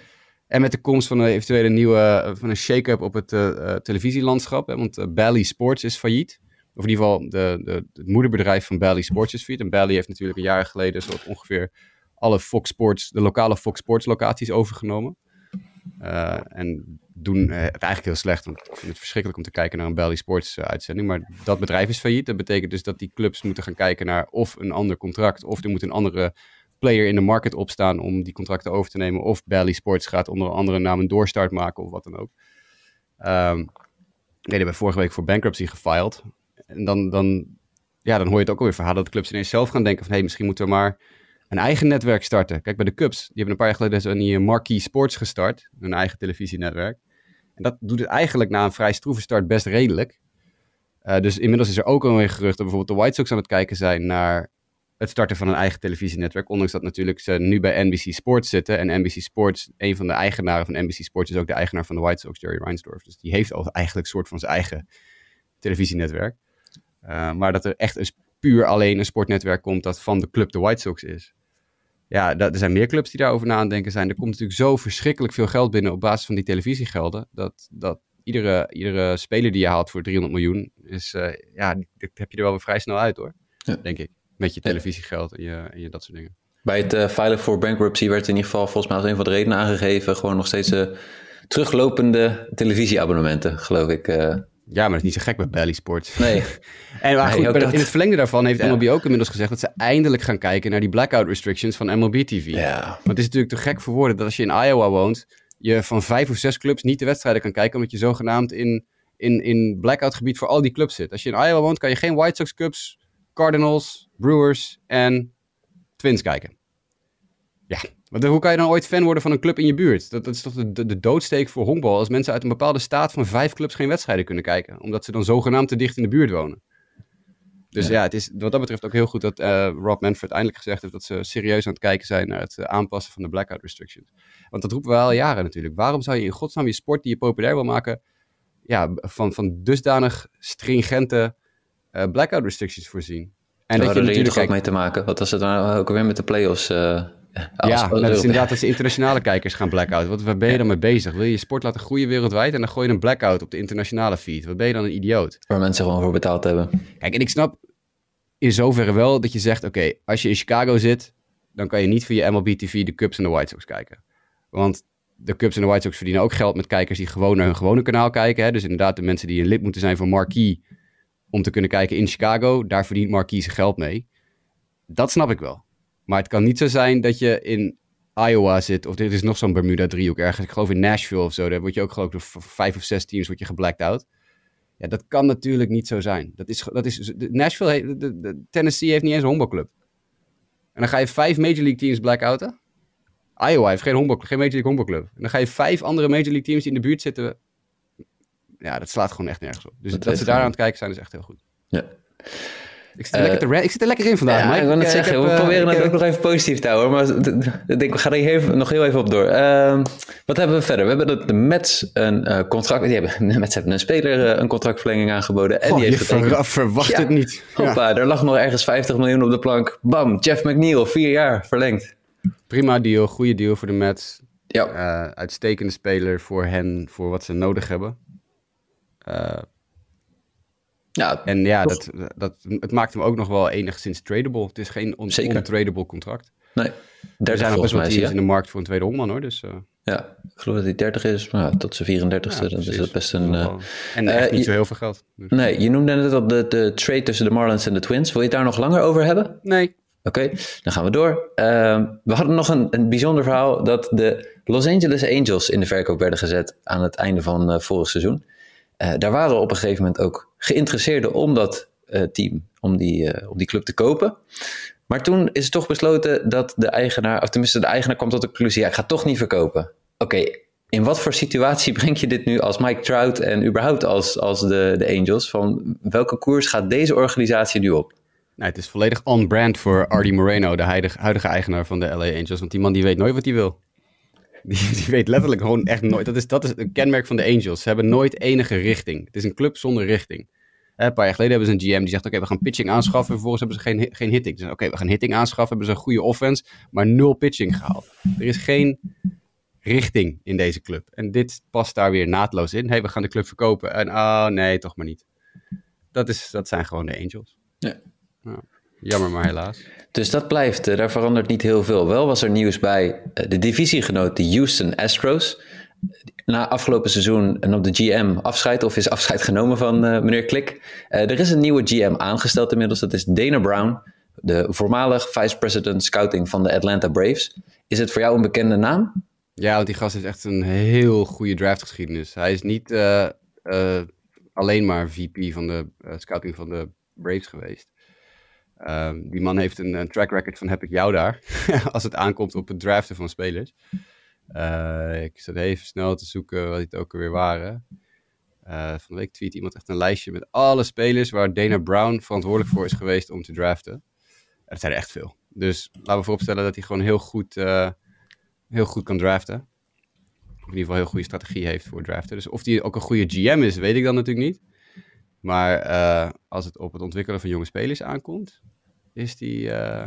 En met de komst van een eventuele nieuwe van een shake-up op het uh, televisielandschap. Hè, want uh, Bally Sports is failliet. Of in ieder geval de, de, het moederbedrijf van Bally Sports is failliet. En Bally heeft natuurlijk een jaar geleden zo ongeveer alle Fox Sports, de lokale Fox Sports locaties overgenomen. Uh, en doen het eigenlijk heel slecht. Want ik vind het verschrikkelijk om te kijken naar een Bally Sports uh, uitzending. Maar dat bedrijf is failliet. Dat betekent dus dat die clubs moeten gaan kijken naar of een ander contract. Of er moet een andere player in de market opstaan om die contracten over te nemen. Of Bally Sports gaat onder andere naam een doorstart maken of wat dan ook. Um, nee, die hebben vorige week voor bankruptcy gefiled. En dan, dan, ja, dan hoor je het ook alweer verhaal dat clubs ineens zelf gaan denken van... hé, hey, misschien moeten we maar een eigen netwerk starten. Kijk, bij de Cubs, die hebben een paar jaar geleden zo'n die Marquee Sports gestart. Een eigen televisienetwerk. En dat doet het eigenlijk na een vrij stroeve start best redelijk. Uh, dus inmiddels is er ook alweer gerucht dat bijvoorbeeld de White Sox aan het kijken zijn naar het starten van een eigen televisienetwerk. Ondanks dat natuurlijk ze nu bij NBC Sports zitten. En NBC Sports, een van de eigenaren van NBC Sports, is ook de eigenaar van de White Sox, Jerry Reinsdorf. Dus die heeft al eigenlijk een soort van zijn eigen televisienetwerk. Uh, maar dat er echt een puur alleen een sportnetwerk komt dat van de club de White Sox is. Ja, dat, er zijn meer clubs die daarover na aan denken zijn. Er komt natuurlijk zo verschrikkelijk veel geld binnen op basis van die televisiegelden. Dat, dat iedere, iedere speler die je haalt voor 300 miljoen, is, uh, ja, dat heb je er wel weer vrij snel uit hoor. Ja. Denk ik. Met je televisiegeld en je, en je dat soort dingen. Bij het uh, filen voor bankruptcy werd in ieder geval volgens mij als een van de redenen aangegeven. Gewoon nog steeds uh, teruglopende televisieabonnementen, geloof ik. Ja, maar dat is niet zo gek bij Bally Sports. Nee. en maar goed, in het verlengde daarvan heeft MLB ook inmiddels gezegd dat ze eindelijk gaan kijken naar die blackout restrictions van MLB TV. Ja. Want het is natuurlijk te gek voor woorden dat als je in Iowa woont, je van vijf of zes clubs niet de wedstrijden kan kijken, omdat je zogenaamd in, in, in blackout gebied voor al die clubs zit. Als je in Iowa woont, kan je geen White Sox Cubs, Cardinals, Brewers en Twins kijken. Ja, want hoe kan je dan ooit fan worden van een club in je buurt? Dat, dat is toch de, de, de, doodsteek voor honkbal als mensen uit een bepaalde staat van vijf clubs geen wedstrijden kunnen kijken. Omdat ze dan zogenaamd te dicht in de buurt wonen. Dus ja, ja het is wat dat betreft ook heel goed dat uh, Rob Manfred eindelijk gezegd heeft dat ze serieus aan het kijken zijn naar het uh, aanpassen van de blackout restrictions. Want dat roepen we al jaren natuurlijk. Waarom zou je in godsnaam je sport die je populair wil maken, ja, van, van dusdanig stringente uh, blackout restrictions voorzien? En dat je natuurlijk ook mee te maken. Wat was het nou ook weer met de playoffs? Ja, dat is inderdaad dat de internationale kijkers gaan blackout. Wat, waar ben je dan mee bezig? Wil je je sport laten groeien wereldwijd en dan gooi je een blackout op de internationale feed? Wat ben je dan een idioot? Waar mensen gewoon voor betaald hebben. Kijk, en ik snap in zoverre wel dat je zegt, oké, als je in Chicago zit, dan kan je niet via MLB TV de Cubs en de White Sox kijken. Want de Cubs en de White Sox verdienen ook geld met kijkers die gewoon naar hun gewone kanaal kijken. Hè? Dus inderdaad de mensen die een lid moeten zijn van Marquee om te kunnen kijken in Chicago, daar verdient Marquee zijn geld mee. Dat snap ik wel. Maar het kan niet zo zijn dat je in Iowa zit, of dit is nog zo'n Bermuda-driehoek ergens. Ik geloof in Nashville of zo, daar word je ook geloof ik door vijf of zes teams word je geblacked out. Ja, dat kan natuurlijk niet zo zijn. Dat is, dat is, Nashville, de, de, Tennessee heeft niet eens een honkbalclub. En dan ga je vijf Major League teams blackouten. Iowa heeft geen, honkbal, geen Major League honkbalclub. En dan ga je vijf andere Major League teams die in de buurt zitten. Ja, dat slaat gewoon echt nergens op. Dus dat, dat ze daar aan het kijken zijn is echt heel goed. Ja. Ik zit, er uh, lekker ik zit er lekker in vandaag, ja, Mike. Ik wil net zeggen, we proberen het ook nog even positief te houden. Maar ik denk, we gaan er even, nog heel even op door. Uh, wat hebben we verder? We hebben de, de Mets een uh, contract... Die hebben, de Mets hebben een speler een contractverlenging aangeboden. En oh, die heeft getekend. verwacht ja, het niet. Hoppa, er lag nog ergens 50 miljoen op de plank. Bam, Jeff McNeil, vier jaar, verlengd. Prima deal, goede deal voor de Mets. Ja. uitstekende speler voor hen, voor wat ze nodig hebben. Ja, en ja, dat, dat, het maakt hem ook nog wel enigszins tradable. Het is geen on ontradable contract. Nee, er zijn nog best wel teams in de markt voor een tweede hondman hoor. Dus, uh... Ja, ik geloof dat hij 30 is, maar ja, tot zijn 34ste. Ja, dan is dat best een. Uh, en echt niet zo heel veel geld. Dus. Nee, je noemde net al de, de trade tussen de Marlins en de Twins. Wil je het daar nog langer over hebben? Nee. Oké, okay, dan gaan we door. Uh, we hadden nog een, een bijzonder verhaal dat de Los Angeles Angels in de verkoop werden gezet aan het einde van uh, vorig seizoen. Uh, daar waren op een gegeven moment ook geïnteresseerden om dat uh, team, om die, uh, om die club te kopen. Maar toen is toch besloten dat de eigenaar, of tenminste de eigenaar kwam tot de conclusie, ja, ik ga toch niet verkopen. Oké, in wat voor situatie breng je dit nu als Mike Trout en überhaupt als, als de, de Angels? Van welke koers gaat deze organisatie nu op? Nou, het is volledig on-brand voor Artie Moreno, de huidige, huidige eigenaar van de LA Angels. Want die man die weet nooit wat hij wil. Die, die, weet letterlijk gewoon echt nooit. Dat is, dat is een kenmerk van de Angels. Ze hebben nooit enige richting. Het is een club zonder richting. Een paar jaar geleden hebben ze een GM die zegt: Oké, we gaan pitching aanschaffen. Vervolgens hebben ze geen, geen hitting. Oké, we gaan hitting aanschaffen. Hebben ze een goede offense, maar nul pitching gehaald. Er is geen richting in deze club. En dit past daar weer naadloos in. hey, we gaan de club verkopen. En oh nee, toch maar niet. Dat, is, dat zijn gewoon de Angels. Ja. Nou, jammer, maar helaas. Dus dat blijft, daar verandert niet heel veel. Wel was er nieuws bij de divisiegenoot, de Houston Astros. Na afgelopen seizoen en op de GM afscheid, of is afscheid genomen van uh, meneer Klik. Uh, er is een nieuwe GM aangesteld inmiddels, dat is Dana Brown. de voormalig vice president scouting van de Atlanta Braves. Is het voor jou een bekende naam? Ja, want die gast heeft echt een heel goede draftgeschiedenis. Hij is niet uh, uh, alleen maar VP van de uh, scouting van de Braves geweest. Ehm, die man heeft een, track record van heb ik jou daar. als het aankomt op het draften van spelers. ik zat even snel te zoeken wat het ook alweer waren. van de week tweet iemand echt een lijstje met alle spelers waar Dana Brown verantwoordelijk voor is geweest om te draften. En dat zijn er echt veel. Dus laten we vooropstellen dat hij gewoon heel goed heel goed kan draften. Of in ieder geval een heel goede strategie heeft voor draften. Dus of hij ook een goede GM is, weet ik dan natuurlijk niet. Maar uh, als het op het ontwikkelen van jonge spelers aankomt, is die, uh,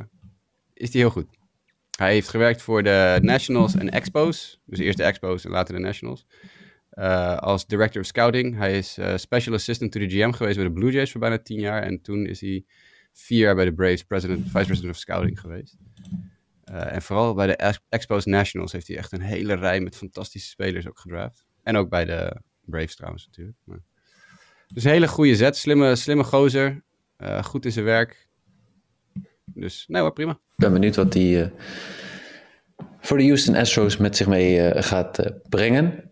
is die heel goed. Hij heeft gewerkt voor de Nationals en Expos. Dus eerst de Expos en later de Nationals. Uh, als director of scouting. Hij is special assistant to the GM geweest bij de Blue Jays voor bijna tien jaar. En toen is hij vier jaar bij de Braves president, vice president of scouting geweest. En vooral bij de Expos Nationals heeft hij echt een hele rij met fantastische spelers ook gedraft. En ook bij de Braves trouwens natuurlijk. Maar... Dus een hele goede zet. Slimme, slimme gozer. Uh, goed in zijn werk. Dus nee hoor, prima. Ik ben benieuwd wat hij uh, voor de Houston Astros met zich mee gaat brengen.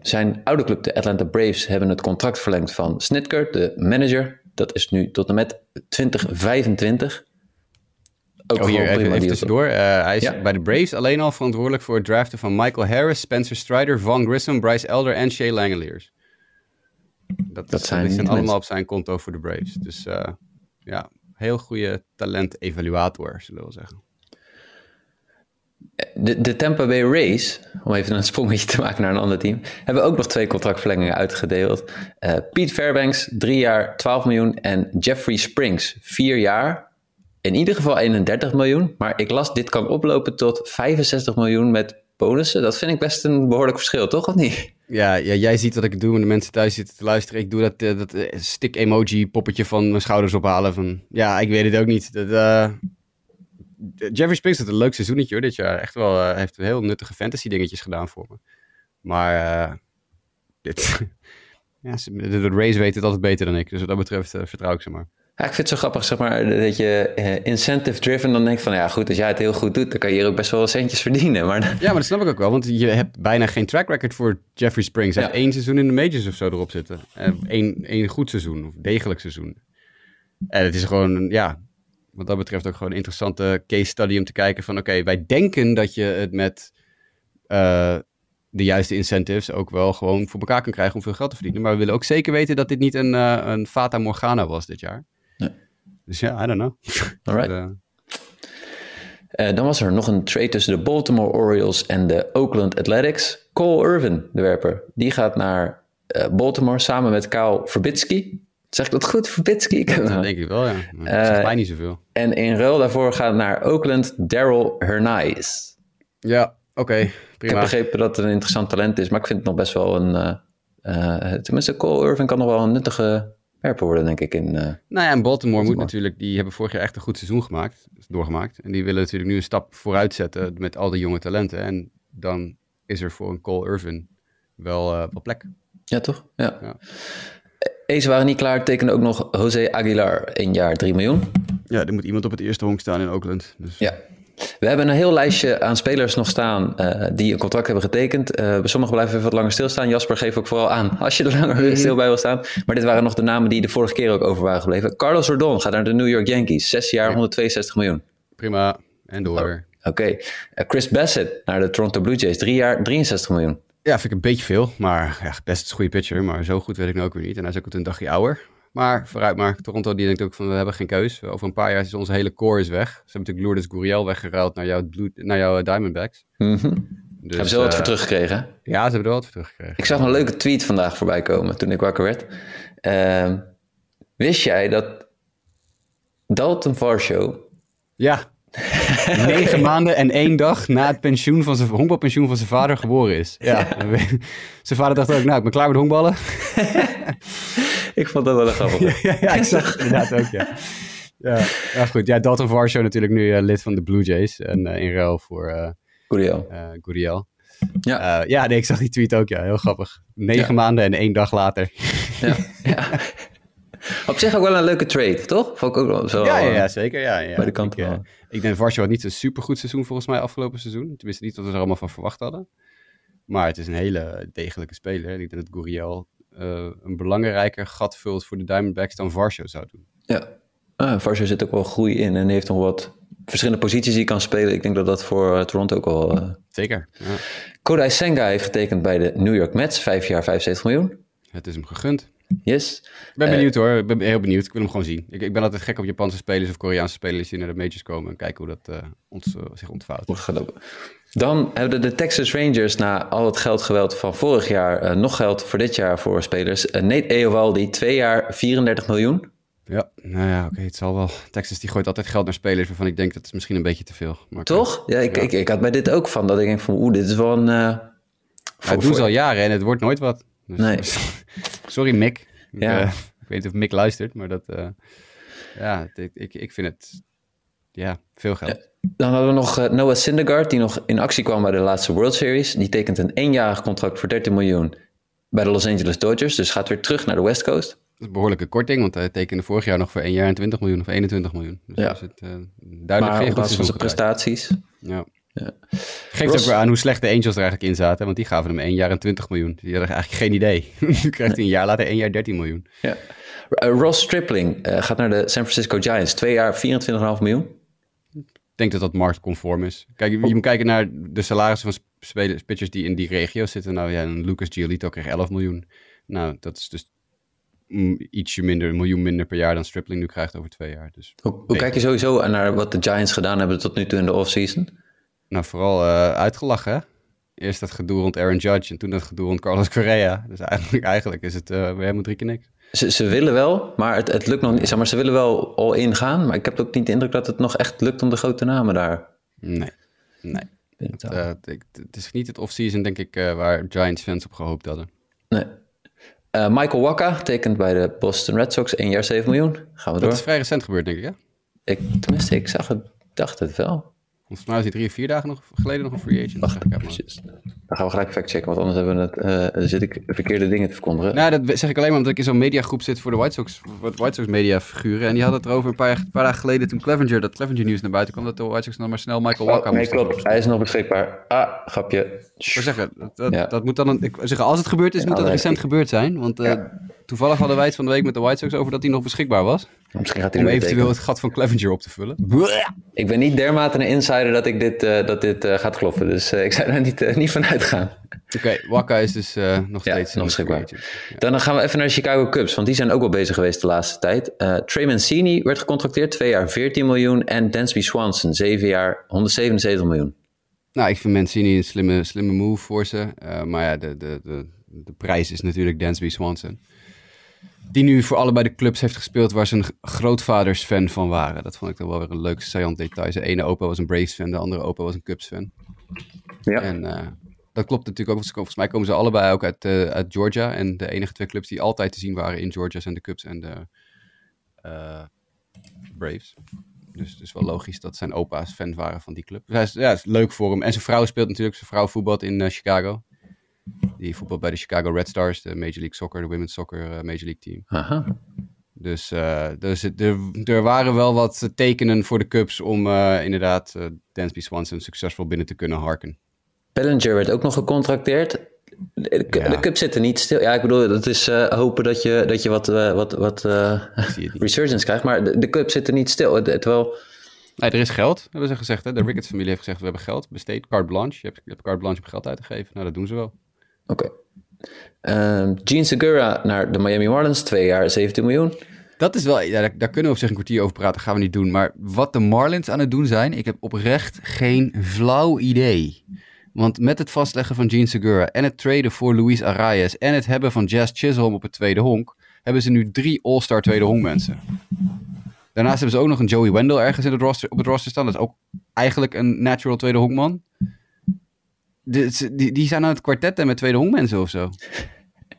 zijn oude club, de Atlanta Braves, hebben het contract verlengd van Snitker, de manager. Dat is nu tot en met 2025. Ook oh, hier even, even tussendoor. Hij is bij de Braves alleen al verantwoordelijk voor het draften van Michael Harris, Spencer Strider, Von Grissom, Bryce Elder en Shea Langeliers. Dat, dat zijn, zijn allemaal op zijn konto voor de Braves. Dus uh, ja, heel goede talent-evaluator, zullen we zeggen. De, de Tampa Bay Rays, om even een sprongetje te maken naar een ander team, hebben ook nog twee contractverlengingen uitgedeeld. Uh, Pete Fairbanks, drie jaar, 12 miljoen. En Jeffrey Springs, vier jaar, in ieder geval 31 miljoen. Maar ik las, dit kan oplopen tot 65 miljoen met bonussen. Dat vind ik best een behoorlijk verschil, toch? Of niet? Ja, ja jij ziet wat ik doe en de mensen thuis zitten te luisteren. Ik doe dat, uh, dat uh, stick emoji poppetje van mijn schouders ophalen. Van, ja, ik weet het ook niet. Dat, uh, Jeffrey Springs had een leuk seizoenetje hoor, dit jaar. Echt wel, heeft heel nuttige fantasy dingetjes gedaan voor me. Maar dit, ja, de, de Rays weten het altijd beter dan ik. Dus wat dat betreft vertrouw ik ze maar. Ja, ik vind het zo grappig, zeg maar, dat je uh, incentive-driven dan denkt van, ja goed, als jij het heel goed doet, dan kan je hier ook best wel centjes verdienen. Maar... Ja, maar dat snap ik ook wel, want je hebt bijna geen track record voor Jeffrey Springs. Hij heeft één seizoen in de majors of zo erop zitten. Eén één goed seizoen, of degelijk seizoen. En het is gewoon, ja, wat dat betreft ook gewoon een interessante case study om te kijken van, oké, wij denken dat je het met... Uh, de juiste incentives ook wel gewoon voor elkaar kan krijgen om veel geld te verdienen. Maar we willen ook zeker weten dat dit niet een, uh, een Fata Morgana was dit jaar. Dus ja, I don't know. Alright. Uh, uh, dan was er nog een trade tussen de Baltimore Orioles en de Oakland Athletics. Cole Irvin, de werper, die gaat naar uh, Baltimore samen met Kyle Verbitsky. Zeg ik dat goed, Verbitsky? dat denk ik wel, ja. Dat zegt mij niet zoveel. En in ruil daarvoor gaat naar Oakland Daryl Hernandez. Ja, oké, okay, Ik heb begrepen dat het een interessant talent is, maar ik vind het nog best wel een... tenminste, Cole Irvin kan nog wel een nuttige werper worden, denk ik. In, uh, nou ja, en Baltimore, moet natuurlijk, die hebben vorig jaar echt een goed seizoen gemaakt, doorgemaakt. En die willen natuurlijk nu een stap vooruit zetten met al die jonge talenten. En dan is er voor een Cole Irvin wel, uh, wel plek. Ja, toch? Ja. ja. Eens waren niet klaar, tekenen ook nog José Aguilar, één jaar 3 miljoen. Ja, er moet iemand op het eerste honk staan in Oakland. Dus. Ja, we hebben een heel lijstje aan spelers nog staan uh, die een contract hebben getekend. Uh, sommigen blijven even wat langer stilstaan. Jasper, geef ook vooral aan als je er langer stil bij wil staan. Maar dit waren nog de namen die de vorige keer ook over waren gebleven. Carlos Rodon gaat naar de New York Yankees. Zes jaar, 162 miljoen. Prima, en door. Oh, Oké. Okay. Eh, Chris Bassett naar de Toronto Blue Jays. Drie jaar, 63 miljoen. Ja, vind ik een beetje veel. Maar ja, best een goede pitcher. Maar zo goed weet ik nou ook weer niet. En hij is ook een dagje ouder. Maar vooruit maar. Toronto die denkt ook van we hebben geen keus. Over een paar jaar is onze hele core is weg. Ze hebben natuurlijk Lourdes Gurriel weggeruild naar jouw, naar jouw eh, Diamondbacks. Mm -hmm. dus, hebben ze wel wat uh, voor teruggekregen? Ja, ze hebben er wel wat voor teruggekregen. Ik zag een leuke tweet vandaag voorbij komen toen ik wakker werd. Uh, wist jij dat Dalton Varsho... Ja, negen maanden en één dag na het pensioen van zijn honkbalpensioen van zijn vader geboren is. Ja. zijn vader dacht ook, nou, ik ben klaar met honkballen. ik vond dat wel een grappig. ja, ja, ik zag inderdaad ook, ja. Ja, ja goed. Ja, Dalton Varsho natuurlijk nu uh, lid van de Blue Jays. En uh, in ruil voor uh, Guriel. Guriel. Ja. ja, nee, ik zag die tweet ook, ja. Heel grappig. Negen ja. maanden en één dag later. ja, ja. Op zich ook wel een leuke trade, toch? Vond ik ook wel zo. Ja, ja, eh, ja, zeker. Ja, ja. Bij de kant ik, eh, denk Varsjo had niet zo'n supergoed seizoen volgens mij afgelopen seizoen. Tenminste niet wat we er allemaal van verwacht hadden. Maar het is een hele degelijke speler. Ik denk dat Guriel eh, een belangrijker gat vult voor de Diamondbacks dan Varsjo zou doen. Ja. Uh, Varsjo zit ook wel groei in en heeft nog wat verschillende posities die hij kan spelen. Ik denk dat dat voor eh, Toronto ook wel... eh, Zeker. Ja. Kodai Senga heeft getekend bij de New York Mets. Vijf jaar, 75 miljoen. Het is hem gegund. Yes. Ik ben benieuwd hoor. Ik ben heel benieuwd. Ik wil hem gewoon zien. Ik, ik ben altijd gek op Japanse spelers of Koreaanse spelers die naar de majors komen. En kijken hoe dat eh, ons, eh, zich ontvouwt. Dan hebben de Texas Rangers na al het geldgeweld van vorig jaar eh, nog geld voor dit jaar voor spelers. Uh, Nate Eovaldi, twee jaar 34 miljoen. Ja, nou ja, oké, het zal wel. Texas die gooit altijd geld naar spelers waarvan ik denk dat is misschien een beetje te veel. Maar Toch? Ja, ik, Ik, ik had bij dit ook van dat ik denk van oeh, dit is wel een... Uh, ja, het doen ze al jaren en het wordt nooit wat. Dus, nee. Sorry Mick. Ja. Uh, ik weet niet of Mick luistert, maar dat... Uh, ja, ik, ik, ik vind het... Ja, veel geld. Dan hadden we nog uh, Noah Syndergaard, die nog in actie kwam bij de laatste World Series. Die tekent een eenjarig contract voor 13 miljoen bij de Los Angeles Dodgers. Dus gaat weer terug naar de West Coast. Dat is een behoorlijke korting, want hij tekende vorig jaar nog voor één jaar en 20 miljoen of 21 miljoen. Dus ja. is het uh, duidelijk maar goed van zijn prestaties. Ja. Ja. Geeft Ross... ook weer aan hoe slecht de Angels er eigenlijk in zaten, want die gaven hem één jaar en 20 miljoen. Die hadden eigenlijk geen idee. nu krijgt hij een jaar later één jaar 13 miljoen. Ja. Uh, Ross Stripling uh, gaat naar de San Francisco Giants. Twee jaar 24,5 miljoen. Ik denk dat dat marktconform is. Kijk, je moet kijken naar de salarissen van spelers, pitchers die in die regio zitten. Nou ja, Lucas Giolito kreeg 11 miljoen. Nou, dat is dus ietsje minder, een miljoen minder per jaar dan Stripling nu krijgt over twee jaar. Dus hoe, hoe kijk je sowieso naar wat de Giants gedaan hebben tot nu toe in de offseason? Nou, vooral uh, uitgelachen, hè? Eerst dat gedoe rond Aaron Judge en toen dat gedoe rond Carlos Correa. Dus eigenlijk, eigenlijk is het uh, weer helemaal drie keer niks. Ze, ze willen wel, maar het, het lukt nog niet. Zeg maar, ze willen wel al ingaan, maar ik heb ook niet de indruk dat het nog echt lukt om de grote namen daar. Nee, nee. Het, uh, het, het is niet het off-season, denk ik, uh, waar Giants fans op gehoopt hadden. Nee. Uh, Michael Waka tekent bij de Boston Red Sox 1 jaar 7 miljoen. Gaan we door. Dat is vrij recent gebeurd, denk ik, hè? Ik, tenminste, ik zag het, dacht het wel. Volgens mij was hij drie of vier dagen nog, geleden nog een free agent. Wacht, ja, precies. Dan gaan we gelijk factchecken, want anders hebben we het, uh, zit ik verkeerde dingen te verkondigen. Nou, dat zeg ik alleen maar omdat ik in zo'n mediagroep zit voor de White Sox, voor White Sox mediafiguren. En die hadden het erover een paar, een paar dagen geleden toen Clevenger, dat Clevenger nieuws naar buiten kwam, dat de White Sox dan maar snel Michael Walker oh, Nee, klopt. Hij is nog beschikbaar. Ah, grapje. Ik zeggen, dat, dat, ja. dat, moet dan, een, ik zeggen, als het gebeurd is, ja, moet dat recent ik... gebeurd zijn. Want uh, ja. toevallig hadden wij het van de week met de White Sox over dat hij nog beschikbaar was. Misschien gaat hij om eventueel het gat van Clevenger op te vullen. Ik ben niet dermate een insider dat ik dit, uh, dat dit uh, gaat kloppen. Dus uh, ik zou daar niet, niet van uitgaan. Oké, okay, Waka is dus nog steeds nog beschikbaar. Ja. Dan gaan we even naar de Chicago Cubs, want die zijn ook wel bezig geweest de laatste tijd. Trey Mancini werd gecontracteerd, twee jaar 14 miljoen. En Dansby Swanson, zeven jaar 177 miljoen. Nou, ik vind Mancini een slimme, slimme move voor ze. maar ja, de, de, de, de prijs is natuurlijk Dansby Swanson. Die nu voor allebei de clubs heeft gespeeld waar zijn grootvaders fan van waren. Dat vond ik dan wel weer een leuk saillant detail. De ene opa was een Braves fan, de andere opa was een Cubs fan. Ja. En uh, dat klopt natuurlijk ook. Volgens mij komen ze allebei ook uit, uh, uit Georgia. En de enige twee clubs die altijd te zien waren in Georgia zijn de Cubs en de Braves. Dus het is wel logisch dat zijn opa's fan waren van die club. Dus hij is, ja, is leuk voor hem. En zijn vrouw speelt natuurlijk. Zijn vrouw voetbalt in Chicago. Die voetbal bij de Chicago Red Stars, de Major League Soccer, de Women's Soccer uh, Major League Team. Aha. Dus, uh, dus er, er waren wel wat tekenen voor de Cubs om uh, inderdaad Dansby Swanson succesvol binnen te kunnen harken. Bellinger werd ook nog gecontracteerd. De, ja. de Cubs zitten niet stil. Ja, ik bedoel, dat is hopen dat je, dat je wat, wat, wat resurgence krijgt. Maar de, de Cubs zitten niet stil. Terwijl... Nee, er is geld, hebben ze gezegd. Hè? De Ricketts-familie heeft gezegd, we hebben geld besteed, carte blanche. Je hebt, je hebt carte blanche om geld uit te geven. Nou, dat doen ze wel. Oké. Okay. Um, Gene Segura naar de Miami Marlins, twee jaar 17 miljoen. Dat is wel, ja, daar, daar, kunnen we op zich een kwartier over praten, gaan we niet doen. Maar wat de Marlins aan het doen zijn, ik heb oprecht geen flauw idee. Want met het vastleggen van Gene Segura en het traden voor Luis Arias en het hebben van Jazz Chisholm op het tweede honk, hebben ze nu drie All-Star tweede honk mensen. Daarnaast hebben ze ook nog een Joey Wendell ergens in het roster, op het roster staan. Dat is ook eigenlijk een natural tweede honkman. Die, die zijn aan het kwartetten met tweede honkmensen of zo.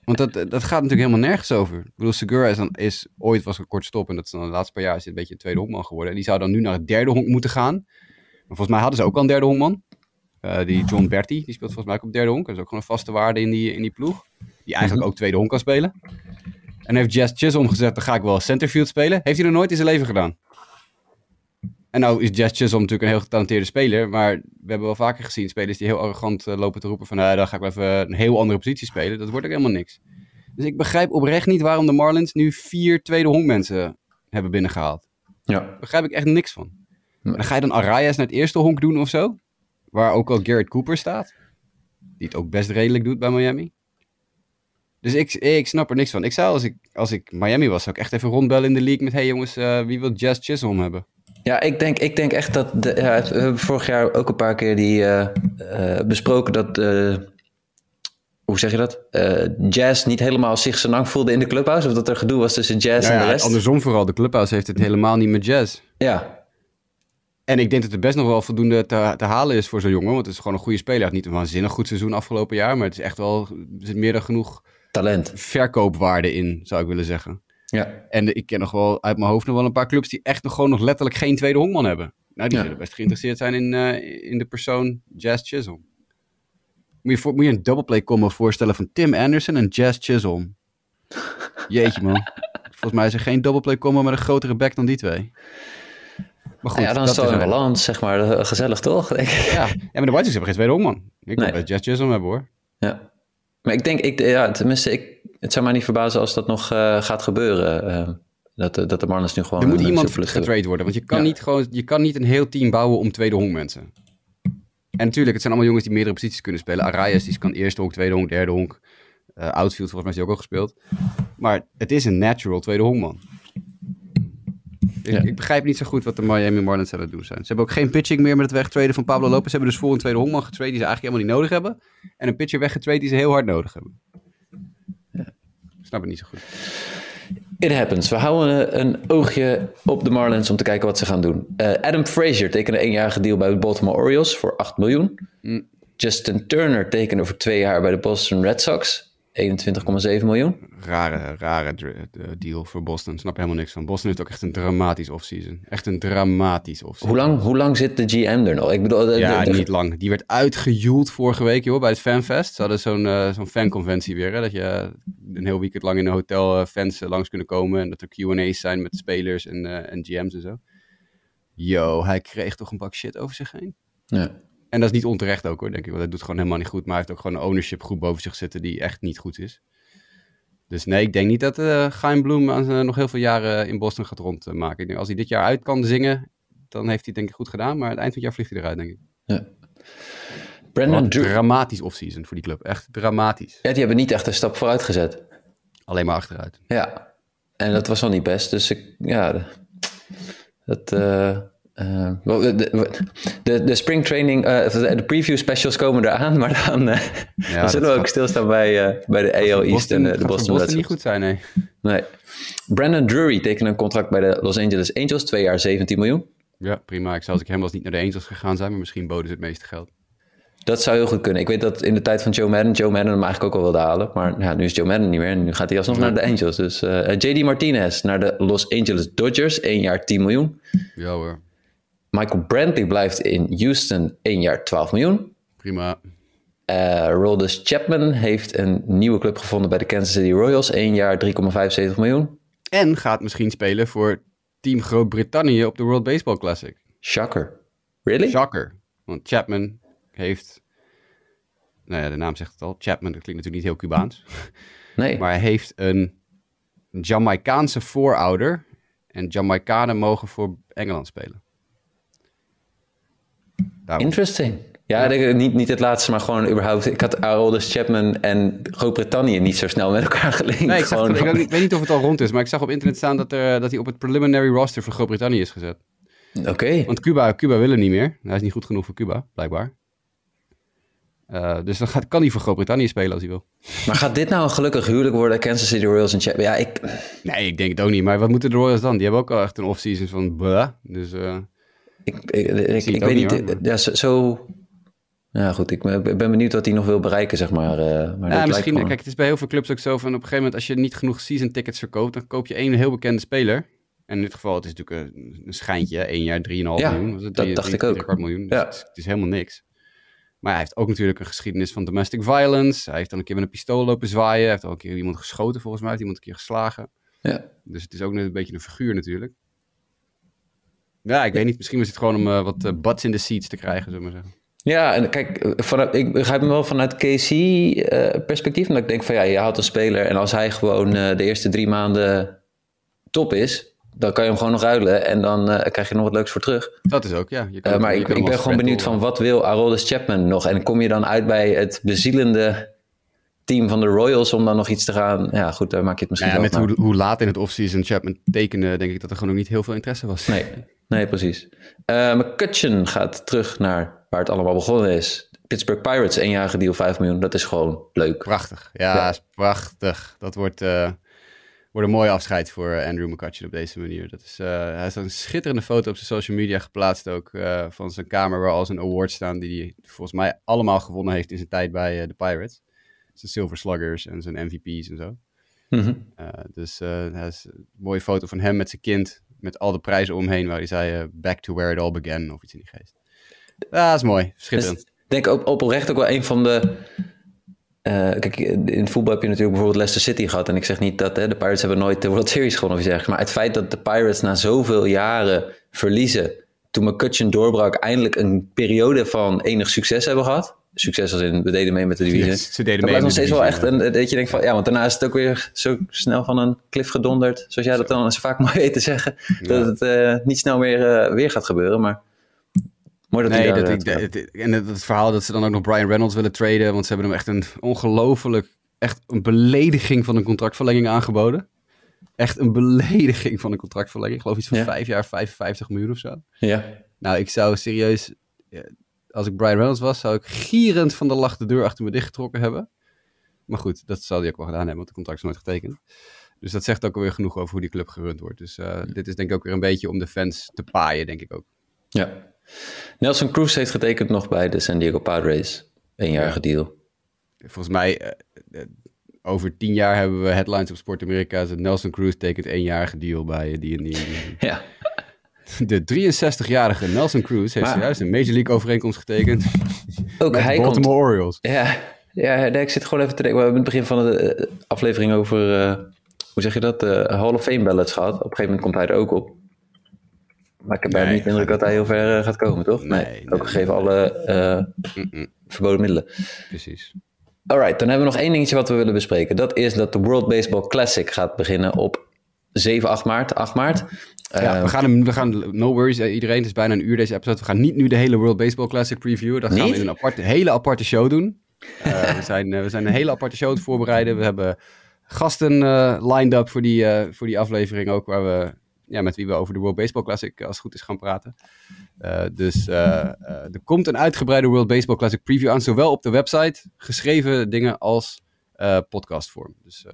Want dat, dat gaat natuurlijk helemaal nergens over. Ik bedoel, Segura is, dan, is ooit was een kort stop en dat is dan de laatste paar jaar is een beetje een tweede honkman geworden. En die zou dan nu naar het derde honk moeten gaan. Maar volgens mij hadden ze ook al een derde honkman. Uh, die John Bertie, die speelt volgens mij ook op derde honk. Dat is ook gewoon een vaste waarde in die, in die ploeg. Die eigenlijk -hmm. ook tweede honk kan spelen. En heeft Jazz Chisholm gezegd, dan ga ik wel centerfield spelen. Heeft hij nog nooit in zijn leven gedaan. En nou is Jazz Chisholm natuurlijk een heel getalenteerde speler. Maar we hebben wel vaker gezien spelers die heel arrogant eh, lopen te roepen van... nou, dan ga ik wel even een heel andere positie spelen. Dat wordt ook helemaal niks. Dus ik begrijp oprecht niet waarom de Marlins nu vier tweede honkmensen hebben binnengehaald. Ja. Daar begrijp ik echt niks van. Maar dan ga je dan Arias naar het eerste honk doen of zo? Waar ook al Garrett Cooper staat. Die het ook best redelijk doet bij Miami. Dus ik, ik snap er niks van. Ik zou als ik, als ik Miami was, zou ik echt even rondbellen in de league met... hey jongens, eh, wie wil Jazz Chisholm hebben? Ja, ik denk, ik denk echt dat. De, ja, we hebben vorig jaar ook een paar keer die, eh, eh, besproken dat. hoe zeg je dat? Jazz niet helemaal zich zijn lang voelde in de clubhouse. Of dat er gedoe was tussen Jazz Nou en de ja, rest. andersom vooral. De clubhouse heeft het helemaal niet met Jazz. Ja, En ik denk dat er best nog wel voldoende te, te halen is voor zo'n jongen. Want het is gewoon een goede speler. Hij heeft niet een waanzinnig goed seizoen afgelopen jaar. Maar het is echt wel... Er zit meer dan genoeg talent. verkoopwaarde in, zou ik willen zeggen. Ja. En ik ken nog wel uit mijn hoofd nog wel een paar clubs die echt nog gewoon nog letterlijk geen tweede honkman hebben. Nou, die Ja. zullen best geïnteresseerd zijn in, eh, in de persoon Jazz Chisholm. Moet je, voor, moet je een double play combo voorstellen van Tim Anderson en Jazz Chisholm? Jeetje man. Volgens mij is er geen double play combo met een grotere back dan die twee. Maar goed, Nou ja, dan is het een balans, zeg maar. Eh, Gezellig toch? Denk ik. Ja. ja, maar de White Sox hebben geen tweede honkman. Ik wil Nee. best Jazz Chisholm hebben hoor. Ja. Maar ik denk, ik, ja, tenminste, ik, het zou mij niet verbazen als dat nog eh, gaat gebeuren. eh, dat, de- dat de Marlins nu gewoon... Er moet iemand getrade worden. Want je kan, Ja. niet gewoon, je kan niet een heel team bouwen om tweede honkmensen. En natuurlijk, het zijn allemaal jongens die meerdere posities kunnen spelen. Arias die kan eerste honk, tweede honk, derde honk. Eh, outfield volgens mij is hij ook al gespeeld. Maar het is een natural tweede honkman. Ik, Ja. ik begrijp niet zo goed wat de Miami Marlins aan het doen zijn. Ze hebben ook geen pitching meer met het wegtraden van Pablo Lopez. Ze hebben dus voor een tweede honkman getrade die ze eigenlijk helemaal niet nodig hebben. En een pitcher weggetrade die ze heel hard nodig hebben. Ik snap het niet zo goed. It happens. We houden een oogje op de Marlins om te kijken wat ze gaan doen. Eh, Adam Frazier tekende een eenjarige deal bij de Baltimore Orioles voor 8 miljoen. Mm. Justin Turner tekende voor twee jaar bij de Boston Red Sox. 21,7 miljoen. rare, rare eh, deal voor Boston. Snap helemaal niks van. Boston heeft ook echt een dramatisch offseason. Echt een dramatisch offseason. Hoe lang, hoe lang zit de GM er nog? Ik bedoel, de- Ja, de- de- niet lang. Die werd uitgejoeld vorige week joh, bij het fanfest. Ze hadden zo'n eh, zo'n fanconventie weer. Hè, dat je een heel weekend lang in een hotel eh, fans eh, langs kunnen komen. En dat er Q&A's zijn met spelers en, eh, en GM's en zo. Yo, hij kreeg toch een bak shit over zich heen. Ja. En dat is niet onterecht ook hoor, denk ik. Want hij doet gewoon helemaal niet goed. Maar hij heeft ook gewoon een ownership groep boven zich zitten die echt niet goed is. Dus nee, ik denk niet dat eh Chaim Bloem aan zijn- nog heel veel jaren in Boston gaat rondmaken. Ik denk, als hij dit jaar uit kan zingen, dan heeft hij het denk ik goed gedaan. Maar aan het eind van het jaar vliegt hij eruit, denk ik. ja. Brandon Drew. dramatisch offseason voor die club. Echt dramatisch. Ja, die hebben niet echt een stap vooruit gezet. Alleen maar achteruit. Ja. En dat was al niet best. Dus ik, ja, dat. eh, eh, de, de, de spring training, eh, de preview specials komen eraan, maar dan, dan dat zullen we ook stilstaan bij, bij de AL East en de Boston Red niet Sox. goed zijn, nee. Nee. Brandon Drury tekende een contract bij de Los Angeles Angels, twee jaar 17 miljoen. Ja, prima. Ik zou als ik hem was niet naar de Angels gegaan zijn, maar misschien boden ze het meeste geld. Dat zou heel goed kunnen. Ik weet dat in de tijd van Joe Madden, Joe Madden hem eigenlijk ook al wilde halen. Maar ja, nu is Joe Madden niet meer en nu gaat hij alsnog naar de Angels. Dus JD Martinez naar de Los Angeles Dodgers, één jaar 10 miljoen. Ja hoor, Michael Brantley blijft in Houston, één jaar 12 miljoen. prima. Roldus Chapman heeft een nieuwe club gevonden bij de Kansas City Royals, één jaar 3,75 miljoen. En gaat misschien spelen voor Team Groot-Brittannië op de World Baseball Classic. Shocker. Really? Shocker. Want Chapman heeft... Nou ja, de naam zegt het al. Chapman, dat klinkt natuurlijk niet heel Cubaans. Nee. Maar hij heeft een Jamaicaanse voorouder. En Jamaicanen mogen voor Engeland spelen. Daarom. Interesting. Ja, ik- niet, niet het laatste, maar gewoon überhaupt. Ik had Aroldus Chapman en Groot-Brittannië niet zo snel met elkaar gelinkt. Nee, ik, zag Gewoon ik, weet- ik weet niet of het al rond is, maar ik zag op internet staan dat, er, dat hij op het preliminary roster voor Groot-Brittannië is gezet. Oké. Want Cuba, Cuba wil hem niet meer. Hij is niet goed genoeg voor Cuba, blijkbaar. Eh, dus dan gaat, kan hij voor Groot-Brittannië spelen als hij wil. Maar gaat dit nou een gelukkig huwelijk worden? Kansas City Royals en Chapman? Ja, ik... Nee, ik denk het ook niet. Maar wat moeten de Royals dan? Die hebben ook al echt een offseason van blah. Dus eh, Ik, ik, ik, weet niet. ja, zo, zo- Ja, goed. Ik ben ben benieuwd wat hij nog wil bereiken, zeg maar. eh, maar ja, misschien. gewoon- Kijk, het is bij heel veel clubs ook zo van op een gegeven moment als je niet genoeg season tickets verkoopt, dan koop je één heel bekende speler. En in dit geval, het is natuurlijk een, een schijntje, één jaar 3,5 Ja, miljoen. Dat Drie- dacht drie- ik ook. miljoen. Dus Ja. het, is, het is helemaal niks. Maar hij heeft ook natuurlijk een geschiedenis van domestic violence. Hij heeft dan een keer met een pistool lopen zwaaien. Hij heeft al een keer iemand geschoten volgens mij. Hij heeft iemand een keer geslagen. Ja. Dus het is ook net een beetje een figuur natuurlijk. Ja, ik weet niet. Misschien was het gewoon om uh, wat uh, butts in de seats te krijgen, zullen we maar zeggen. Ja, en kijk, vanuit, ik begrijp hem wel vanuit KC-perspectief. omdat ik denk van ja, je houdt een speler en als hij gewoon de eerste drie maanden top is, dan kan je hem gewoon nog ruilen en dan krijg je nog wat leuks voor terug. Dat is ook, ja. Je uh, maar ik, ik ben gewoon benieuwd van wat wil Aroldis Chapman nog? En kom je dan uit bij het bezielende team van de Royals om dan nog iets te gaan... Ja, goed, daar maak je het misschien ja, wel Met hoe, hoe, laat in het offseason Chapman tekende, denk ik dat er gewoon nog niet heel veel interesse was. Nee, nee precies. Uh, McCutcheon gaat terug naar waar het allemaal begonnen is. Pittsburgh Pirates, eenjarige deal, 5 miljoen. Dat is gewoon leuk. Prachtig. Ja, ja. is prachtig. Dat wordt, uh, wordt een mooi afscheid voor Andrew McCutcheon op deze manier. Dat is, uh, hij heeft een schitterende foto op zijn social media geplaatst ook uh, van zijn kamer waar al zijn awards staan die hij volgens mij allemaal gewonnen heeft in zijn tijd bij de Pirates. Zijn Silver Sluggers en zijn MVP's en zo. Mm -hmm. dus hij is een mooie foto van hem met zijn kind met al de prijzen omheen waar hij zei back to where it all began of iets in die geest. Ja, dat is mooi. Schitterend. Dus, denk op, oprecht ook wel een van de. Uh, kijk, in voetbal heb je natuurlijk bijvoorbeeld Leicester City gehad. En ik zeg niet dat hè, de Pirates hebben nooit de World Series gewonnen of iets dergelijks. Maar het feit dat de Pirates na zoveel jaren verliezen. toen McCutcheon doorbrak, eindelijk een periode van enig succes hebben gehad. Succes als in, we deden mee met de divisie. Yes, ze deden dat mee blijft nog steeds wel echt. Ja. En dat je denkt van, ja, want daarna is het ook weer zo snel van een klif gedonderd. Zoals jij dat dan zo vaak mooi weet te zeggen. Ja. Dat het uh, niet snel meer, uh, weer gaat gebeuren. Maar Mooi dat nee, dat daar, ik, het, en het, het, verhaal dat ze dan ook nog Brian Reynolds willen traden, want ze hebben hem echt een ongelooflijk, echt een belediging van een contractverlenging aangeboden. Echt een belediging van een contractverlenging. Ik geloof iets van Ja. vijf jaar, 55 miljoen of zo. Ja. Nou, ik zou serieus, als ik Brian Reynolds was, zou ik gierend van de lach de deur achter me dichtgetrokken hebben. Maar goed, dat zal hij ook wel gedaan hebben, want het contract is nooit getekend. Dus dat zegt ook alweer genoeg over hoe die club gerund wordt. Dus eh, dit is denk ik ook weer een beetje om de fans te paaien, denk ik ook. ja. Nelson Cruz heeft getekend nog bij de San Diego Padres. Eenjarige deal. Volgens mij, eh, over tien jaar hebben we headlines op Sport Amerika. Nelson Cruz tekent eenjarige deal bij die en die. en die. Ja. De 63-jarige Nelson Cruz heeft zojuist een Major League overeenkomst getekend Ook hij de komt... Baltimore Orioles. Ja, ja nee, ik zit gewoon even te denken. We hebben het begin van de eh, aflevering over... eh, hoe zeg je dat? de Hall of Fame ballots gehad. Op een gegeven moment komt hij er ook op. Maar ik heb bijna Nee, niet de indruk dat hij heel ver eh, gaat komen, toch? Nee, Nee, ook gegeven alle eh, verboden middelen. precies. Alright, dan hebben we nog één dingetje wat we willen bespreken. Dat is dat de World Baseball Classic gaat beginnen op 7, 8 maart. 8 maart. Ja, Eh, we gaan hem, we gaan, no worries eh, iedereen, het is bijna een uur deze episode. We gaan niet nu de hele World Baseball Classic previewen. Dat gaan we in een aparte, hele aparte show doen. Eh, we, zijn, we zijn een hele aparte show het voorbereiden. We hebben gasten lined up voor die, voor die aflevering ook, waar we, ja, met wie we over de World Baseball Classic, als het goed is, gaan praten. Dus er komt een uitgebreide World Baseball Classic preview aan, zowel op de website, geschreven dingen, als podcastvorm. Dus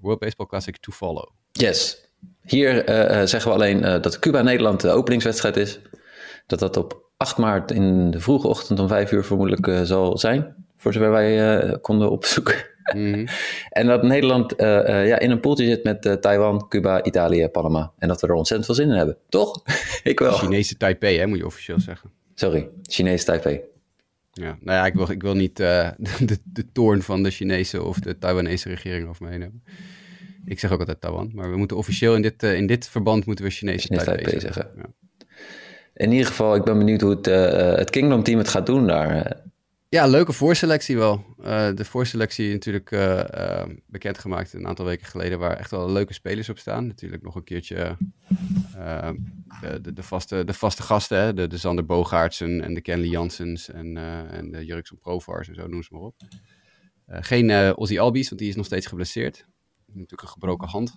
World Baseball Classic to follow. Yes. Hier eh, eh, zeggen we alleen eh, dat Cuba-Nederland de openingswedstrijd is. Dat dat op 8 maart in de vroege ochtend om 5 uur vermoedelijk zal zijn. Voor zover wij konden opzoeken. Mhm. En dat Nederland ja, in een poeltje zit met Taiwan, Cuba, Italië, Panama. En dat we er ontzettend veel zin in hebben. Toch? Ik wel. Chinese Taipei, hè, moet je officieel zeggen. Sorry, Chinees Taipei. Ja, nou ja, ik wil, ik wil niet de, de toorn van de Chinese of de Taiwanese regering over me heen hebben. Ik zeg ook altijd Taiwan, maar we moeten officieel in dit, eh, in dit verband moeten we Chinese Taipei, Taipei zeggen. zeggen. In ieder geval, ik ben benieuwd hoe het, eh, het Kingdom team het gaat doen daar. Ja. leuke voorselectie wel. Eh, de voorselectie natuurlijk bekendgemaakt een aantal weken geleden, waar echt wel leuke spelers op staan. Natuurlijk nog een keertje de, de, de, vaste, de vaste gasten, hè? De, de Sander Bogaertsen en de Kenley Janssens en, en de Jurkson Provars en zo, noem ze maar op. Geen Ozzy Albies, want die is nog steeds geblesseerd. Natuurlijk een gebroken hand.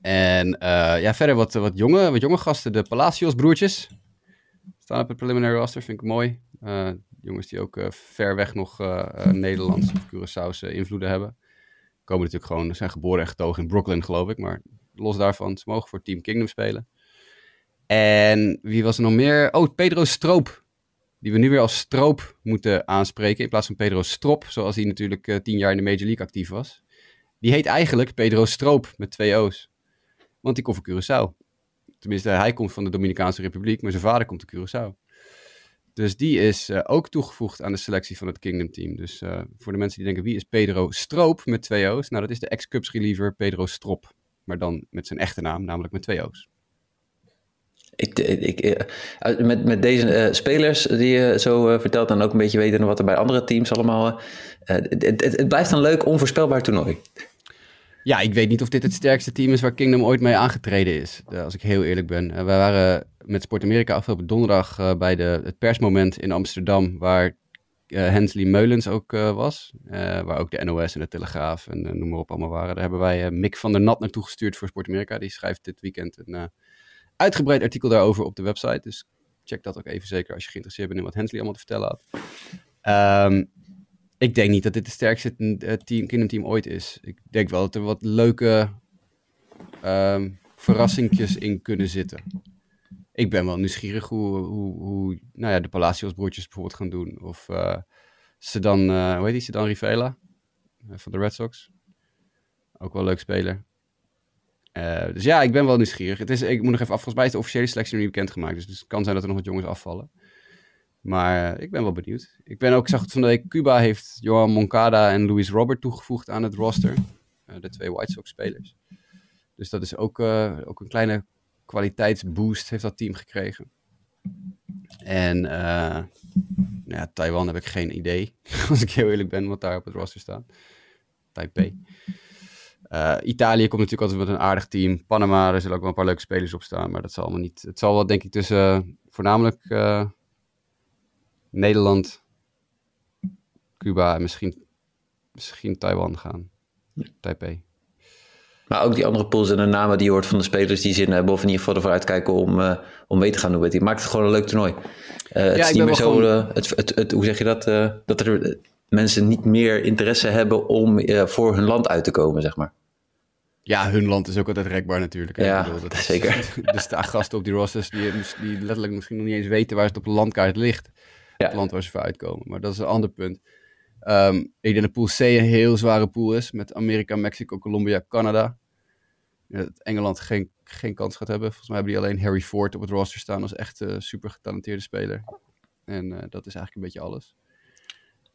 En eh, ja, verder wat, wat, jonge, wat jonge gasten. De Palacios broertjes. Staan op het preliminary roster, vind ik mooi. Eh, jongens die ook eh, ver weg nog eh eh, Nederlands of Curaçaose invloeden hebben. Komen natuurlijk gewoon, zijn geboren en getogen in Brooklyn, geloof ik. Maar los daarvan, ze mogen voor Team Kingdom spelen. En wie was er nog meer? Oh, Pedro Stroop. Die we nu weer als Stroop moeten aanspreken. In plaats van Pedro Strop, zoals hij natuurlijk tien jaar in de Major League actief was. Die heet eigenlijk Pedro Stroop met twee O's. Want die komt van Curaçao. Tenminste, hij komt van de Dominicaanse Republiek, maar zijn vader komt uit Curaçao. Dus die is uh, ook toegevoegd aan de selectie van het Kingdom Team. Dus uh, voor de mensen die denken, wie is Pedro Stroop met twee O's? Nou, dat is de ex-Cubs reliever Pedro Strop. Maar dan met zijn echte naam, namelijk met twee O's. Ik, met, met deze uh, spelers die je zo vertelt en ook een beetje weten wat er bij andere teams allemaal... Het, blijft een leuk, onvoorspelbaar toernooi. Ja, ik weet niet of dit het sterkste team is waar Kingdom ooit mee aangetreden is. Als ik heel eerlijk ben. wij waren met Sport Amerika afgelopen donderdag bij de, het persmoment in Amsterdam, waar Hensley Meulens ook was. waar ook de NOS en de Telegraaf en noem maar op allemaal waren. Daar hebben wij Mick van der Nat naartoe gestuurd voor Sport Amerika. Die schrijft dit weekend een uitgebreid artikel daarover op de website. Dus check dat ook even zeker als je geïnteresseerd bent in wat Hensley allemaal te vertellen had. Um, ik denk niet dat dit het sterkste team, kinderteam ooit is. Ik denk wel dat er wat leuke um, verrassingjes in kunnen zitten ik ben wel nieuwsgierig hoe, hoe, hoe nou ja, de Palacios broertjes bijvoorbeeld gaan doen. Of uh, ze dan, uh, hoe heet die, ze dan Rivela van de Red Sox. Ook wel een leuk speler. Dus ja, ik ben wel nieuwsgierig. Het is, ik moet nog even af, volgens mij de officiële selectie nog niet bekendgemaakt. Dus, dus het kan zijn dat er nog wat jongens afvallen. Maar ik ben wel benieuwd. Ik ben ook, zag het van de week, Cuba heeft Johan Moncada en Luis Robert toegevoegd aan het roster. de twee White Sox spelers. Dus dat is ook, ook een kleine kwaliteitsboost heeft dat team gekregen. En ja, Taiwan heb ik geen idee, als ik heel eerlijk ben, wat daar op het roster staat. Taipei. Uh, Italië komt natuurlijk altijd met een aardig team. Panama, er zullen ook wel een paar leuke spelers op staan, maar dat zal allemaal niet. Het zal wel, denk ik, tussen voornamelijk uh, Nederland, Cuba en misschien, misschien Taiwan gaan. Taipei. Maar ook die andere pools en de namen die je hoort van de spelers die zin hebben, of in ieder geval ervoor uitkijken om, uh, om mee te gaan doen. Die maakt het gewoon een leuk toernooi. Uh, het ja, is niet meer zo, uh, het, het, het, hoe zeg je dat, dat er mensen niet meer interesse hebben om voor hun land uit te komen, zeg maar. Ja, hun land is ook altijd rekbaar natuurlijk. Ja, bedoel, dat zeker. er staan gasten op die rosters die, die letterlijk misschien nog niet eens weten waar het op de landkaart ligt. Ja. Het land waar ze voor uitkomen. Maar dat is een ander punt. Um, ik denk dat pool C een heel zware pool is. Met Amerika, Mexico, Colombia, Canada. Dat Engeland geen, geen kans gaat hebben. Volgens mij hebben die alleen Harry Ford op het roster staan als echt uh, super getalenteerde speler. En uh, dat is eigenlijk een beetje alles.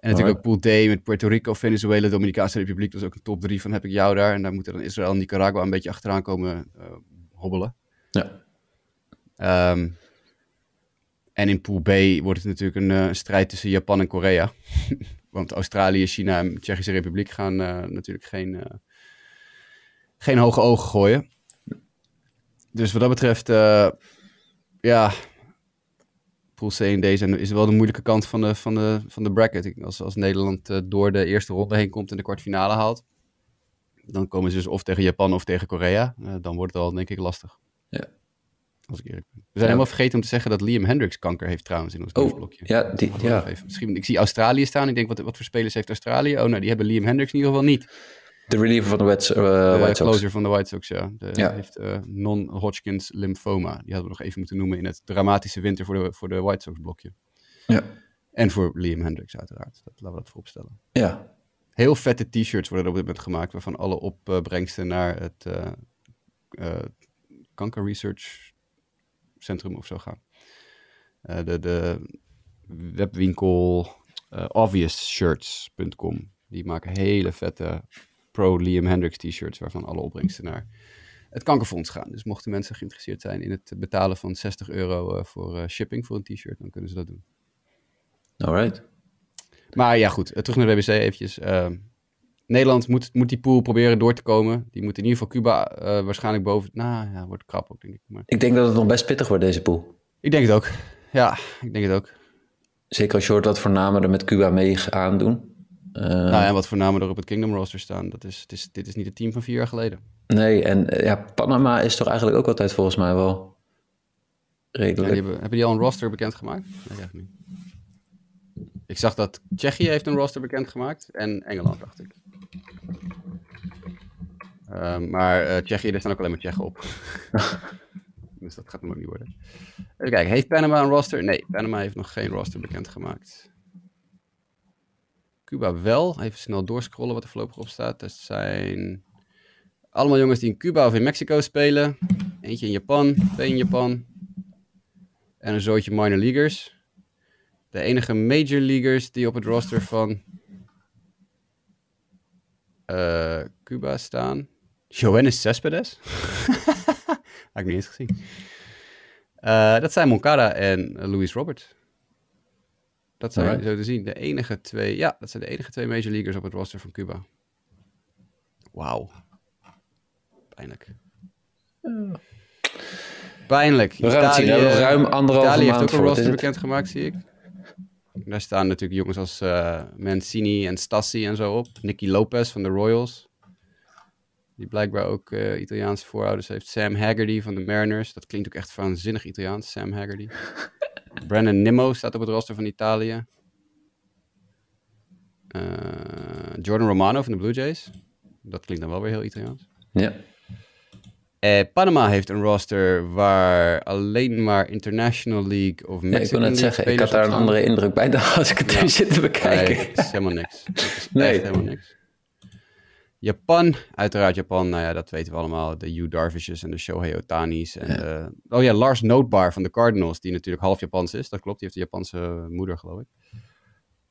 En natuurlijk ook Pool D met Puerto Rico, Venezuela, Dominicaanse Republiek. Dat is ook een top 3 van heb ik jou daar. En daar moeten dan Israël en Nicaragua een beetje achteraan komen uh, hobbelen. Ja. Um, en in Pool B wordt het natuurlijk een uh, strijd tussen Japan en Korea. Want Australië, China en Tsjechische Republiek gaan uh, natuurlijk geen, geen hoge ogen gooien. Dus wat dat betreft, ja, Pool C en D is wel de moeilijke kant van de, van de, van de bracket. Als, als Nederland door de eerste ronde heen komt en de kwartfinale haalt, dan komen ze dus of tegen Japan of tegen Korea. dan wordt het al, denk ik, lastig. Ja. Als ik eerlijk ben. We zijn helemaal vergeten om te zeggen dat Liam Hendricks kanker heeft trouwens in ons oh, blokje. Ja, die, ja. Even. Misschien, ik zie Australië staan. Ik denk, wat, wat voor spelers heeft Australië? Oh, nou, die hebben Liam Hendricks in ieder geval niet. De reliever van de, White, uh, de White Sox. closer van de White Sox, ja. De, ja. heeft uh, non-Hodgkins lymphoma. Die hadden we nog even moeten noemen in het dramatische winter voor de, voor de White Sox blokje. Ja. En voor Liam Hendricks uiteraard. Dat, laten we dat vooropstellen. Ja. Heel vette t-shirts worden er op dit moment gemaakt, waarvan alle opbrengsten naar het uh, kanker research centrum of zo gaan. De, de webwinkel obviousshirts.com. Die maken hele vette pro Liam Hendricks t-shirts waarvan alle opbrengsten naar het kankerfonds gaan. Dus mochten mensen geïnteresseerd zijn in het betalen van 60 euro uh, voor shipping voor een t-shirt, dan kunnen ze dat doen. Alright. Maar ja, goed. terug naar de WBC eventjes. Nederland moet, moet die pool proberen door te komen. Die moet in ieder geval Cuba uh, waarschijnlijk boven. Nou ja, wordt krap ook, denk ik. Maar... Ik denk dat het nog best pittig wordt, deze pool. Ik denk het ook. Ja, ik denk het ook. Zeker als je hoort wat voor namen er met Cuba mee aandoen. Uh... Nou, en wat voor namen er op het Kingdom roster staan. Dat is, het is, dit is niet het team van vier jaar geleden. Nee, en uh, ja, Panama is toch eigenlijk ook altijd volgens mij wel redelijk. Ja, hebben, hebben die al een roster bekendgemaakt? Nee, niet. Ik zag dat Tsjechië heeft een roster bekendgemaakt en Engeland, dacht ik. Uh, maar uh, Tsjechië, er staan ook alleen maar Tsjechen op. dus dat gaat hem ook niet worden. Even kijken, heeft Panama een roster? Nee, Panama heeft nog geen roster bekendgemaakt. Cuba wel. Even snel doorscrollen wat er voorlopig op staat. Dat zijn allemaal jongens die in Cuba of in Mexico spelen. Eentje in Japan, twee in Japan. En een zootje minor leaguers. De enige major leaguers die op het roster van eh, Cuba staan. Johannes Cespedes. Had ik niet eens gezien. Eh, dat zijn Moncada en Luis Robert. Dat zijn zo te zien de enige twee. Ja, dat zijn de enige twee major leaguers op het roster van Cuba. Wauw. Pijnlijk. Pijnlijk. We gaan het zien. We hebben nog ruim anderhalve Italië heeft ook een roster bekendgemaakt, zie ik. Daar staan natuurlijk jongens als eh, Mancini en Stassi en zo op. Nicky Lopez van de Royals. Die blijkbaar ook eh, Italiaanse voorouders heeft. Sam Haggerty van de Mariners. Dat klinkt ook echt waanzinnig Italiaans, Sam Haggerty. Brandon Nimmo staat op het roster van Italië. Eh, Jordan Romano van de Blue Jays. Dat klinkt dan wel weer heel Italiaans. Ja. Eh, Panama heeft een roster waar alleen maar International League of Ja, Mexican ik wil net League zeggen, ik had daar een andere indruk bij dan als ik het Ja. nu zit te bekijken. Nee, het is helemaal niks. Het is Nee. helemaal niks. Japan, uiteraard Japan, nou ja, dat weten we allemaal. De Yu Darvishes en de Shohei Otani's. En de- oh ja, Lars Nootbaar van de Cardinals, die natuurlijk half Japans is. Dat klopt, die heeft een Japanse moeder, geloof ik.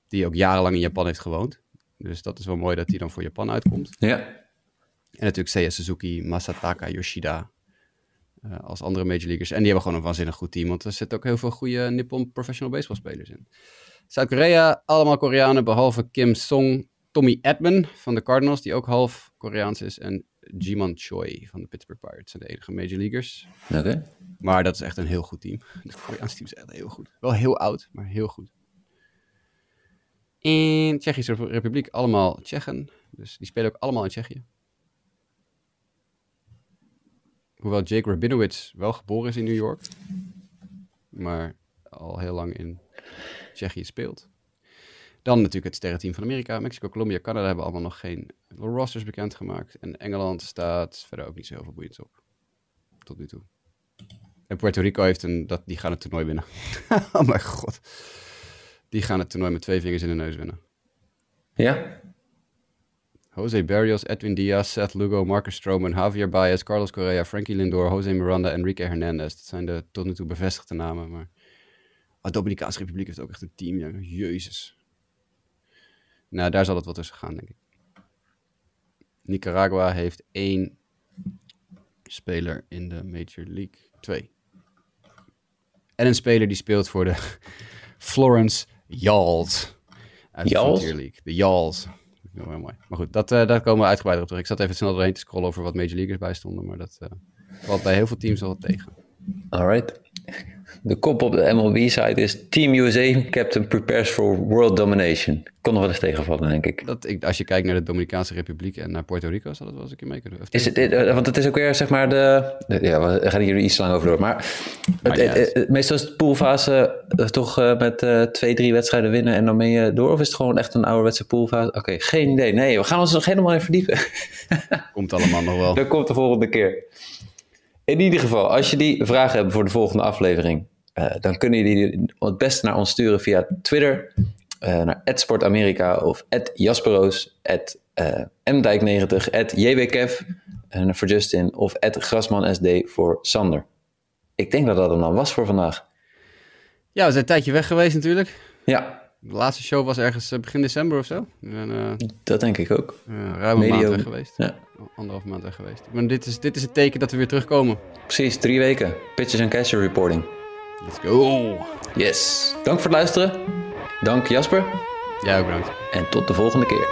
Die ook jarenlang in Japan heeft gewoond. Dus dat is wel mooi dat hij dan voor Japan uitkomt. Ja. En natuurlijk Seiya Suzuki, Masataka Yoshida. eh, als andere major leaguers. En die hebben gewoon een waanzinnig goed team. Want er zitten ook heel veel goede Nippon professional baseball spelers in. Zuid-Korea, allemaal Koreanen. Behalve Kim Song, Tommy Edman van de Cardinals. Die ook half Koreaans is. En Jiman Choi van de Pittsburgh Pirates. zijn de enige major leaguers. Oké. Maar dat is echt een heel goed team. Het Koreaanse team is echt heel goed. Wel heel oud, maar heel goed. In Tsjechische Republiek allemaal Tsjechen. Dus die spelen ook allemaal in Tsjechië. Hoewel Jake Rabinowitz wel geboren is in New York. Maar al heel lang in Tsjechië speelt. Dan natuurlijk het sterrenteam van Amerika. Mexico, Colombia, Canada hebben allemaal nog geen rosters bekendgemaakt. En Engeland staat verder ook niet zo heel veel boeiends op. Tot nu toe. En Puerto Rico heeft een, dat, die gaan het toernooi winnen. oh mijn god. Die gaan het toernooi met twee vingers in de neus winnen. Ja. Jose Barrios, Edwin Diaz, Seth Lugo, Marcus Stroman, Javier Baez, Carlos Correa, Frankie Lindor, Jose Miranda, Enrique Hernandez. Dat zijn de tot nu toe bevestigde namen. Maar oh, Dominicaanse Republiek heeft ook echt een team. Ja. Jezus. Nou, daar zal het wel tussen gaan, denk ik. Nicaragua heeft één speler in de Major League 2. En een speler die speelt voor de Florence Yals. Uit de Yals? Frontier League. De Yals. Dat heel mooi. Maar goed, dat, eh, daar komen we uitgebreider op terug. Ik zat even snel doorheen te scrollen over wat Major Leaguers bij stonden. Maar dat eh, valt bij heel veel teams wel wat tegen. Alright. De kop op de MLB-site is Team USA Captain prepares for world domination. Kon nog wel eens tegenvallen, denk ik. Dat, ik, als je kijkt naar de Dominicaanse Republiek en naar Puerto Rico, zal dat wel eens een keer mee kunnen. Of Is het, eh, want het is ook weer, zeg maar, de... Ja, we gaan hier iets lang over door. Maar het, niet uit. het- het- meestal is de poolfase eh, toch eh, met twee, drie wedstrijden winnen en dan ben je door? Of is het gewoon echt een ouderwetse poolfase? Oké, geen idee. Nee, we gaan ons er nog helemaal in verdiepen. Komt allemaal nog wel. Dat komt de volgende keer. In ieder geval, als je die vragen hebt voor de volgende aflevering, eh, dan kunnen jullie die het beste naar ons sturen via Twitter, eh naar @sportamerika of @jasperoos, eh, @mdijk90, @jwkev eh, voor Justin of @grasmansd voor Sander. Ik denk dat dat hem dan was voor vandaag. Ja, we zijn een tijdje weg geweest natuurlijk. Ja, De laatste show was ergens eh, begin december of zo. Zijn eh, dat denk ik ook. eh, ruim een maand weg geweest. Ja, Anderhalf maand weg geweest. Maar dit is, dit is het teken dat we weer terugkomen. precies, drie weken. Pitches en catcher reporting. Let's go! Yes. Dank voor het luisteren. Dank Jasper. Jij ook bedankt. En tot de volgende keer.